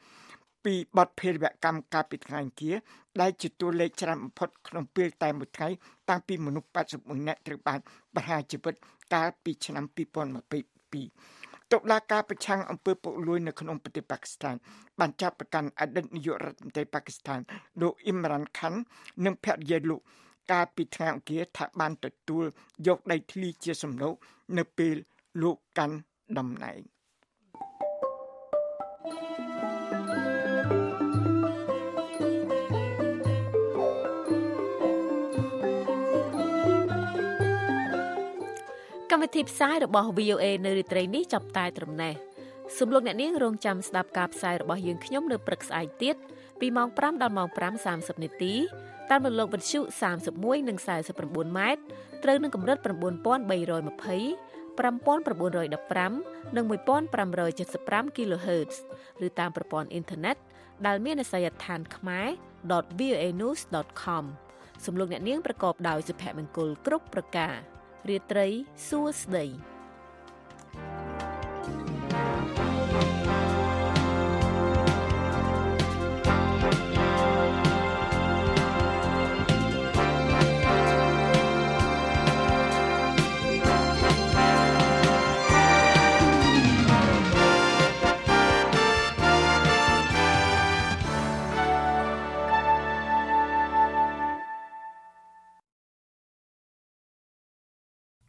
ពីបទភេរវកម្មកាលពីថ្ងៃអង្គារដែលជាតួលេខច្រើនបំផុតក្នុងពេលតែមួយថ្ងៃតាំងពីមនុស្ស81នាក់ត្រូវបានប្រហារជីវិតកាលពីឆ្នាំ2022 តុលាការប្រឆាំងអំពើពុករលួយនៅក្នុងប្រទេសប៉ាគស្ថានបានចាប់ប្រកាន់អតីតនាយករដ្ឋមន្ត្រីប៉ាគស្ថានលោកអ៊ីមរ៉ាន់ខាន់ និងភរិយាលោកកាលពីថ្ងៃអង្គារថាបានទទួលយកដីធ្លីជាសំណូកនៅពេលលោកកាន់តំណែង កម្មវិធីផ្សាយរបស់ VOA នៅរាត្រីនេះចាប់តែត្រឹមនេះសូមលោកអ្នកនាងរងចាំស្ដាប់ការផ្សាយរបស់យើងខ្ញុំនៅព្រឹកស្អែកទៀតពីម៉ោង5ដល់ម៉ោង5:30នាទីតាមរលកវិទ្យុ31និង49ម៉ែត្រត្រូវនឹងកម្រិត9320 5915និង1575 kHz ឬតាមប្រព័ន្ធអ៊ីនធឺណិតដែលមានអាសយដ្ឋានខ្មែរ .voanews.com សំលោកអ្នកនាងប្រកបដោយសុភមង្គលគ្រប់ប្រការ រាត្រីសួស្តី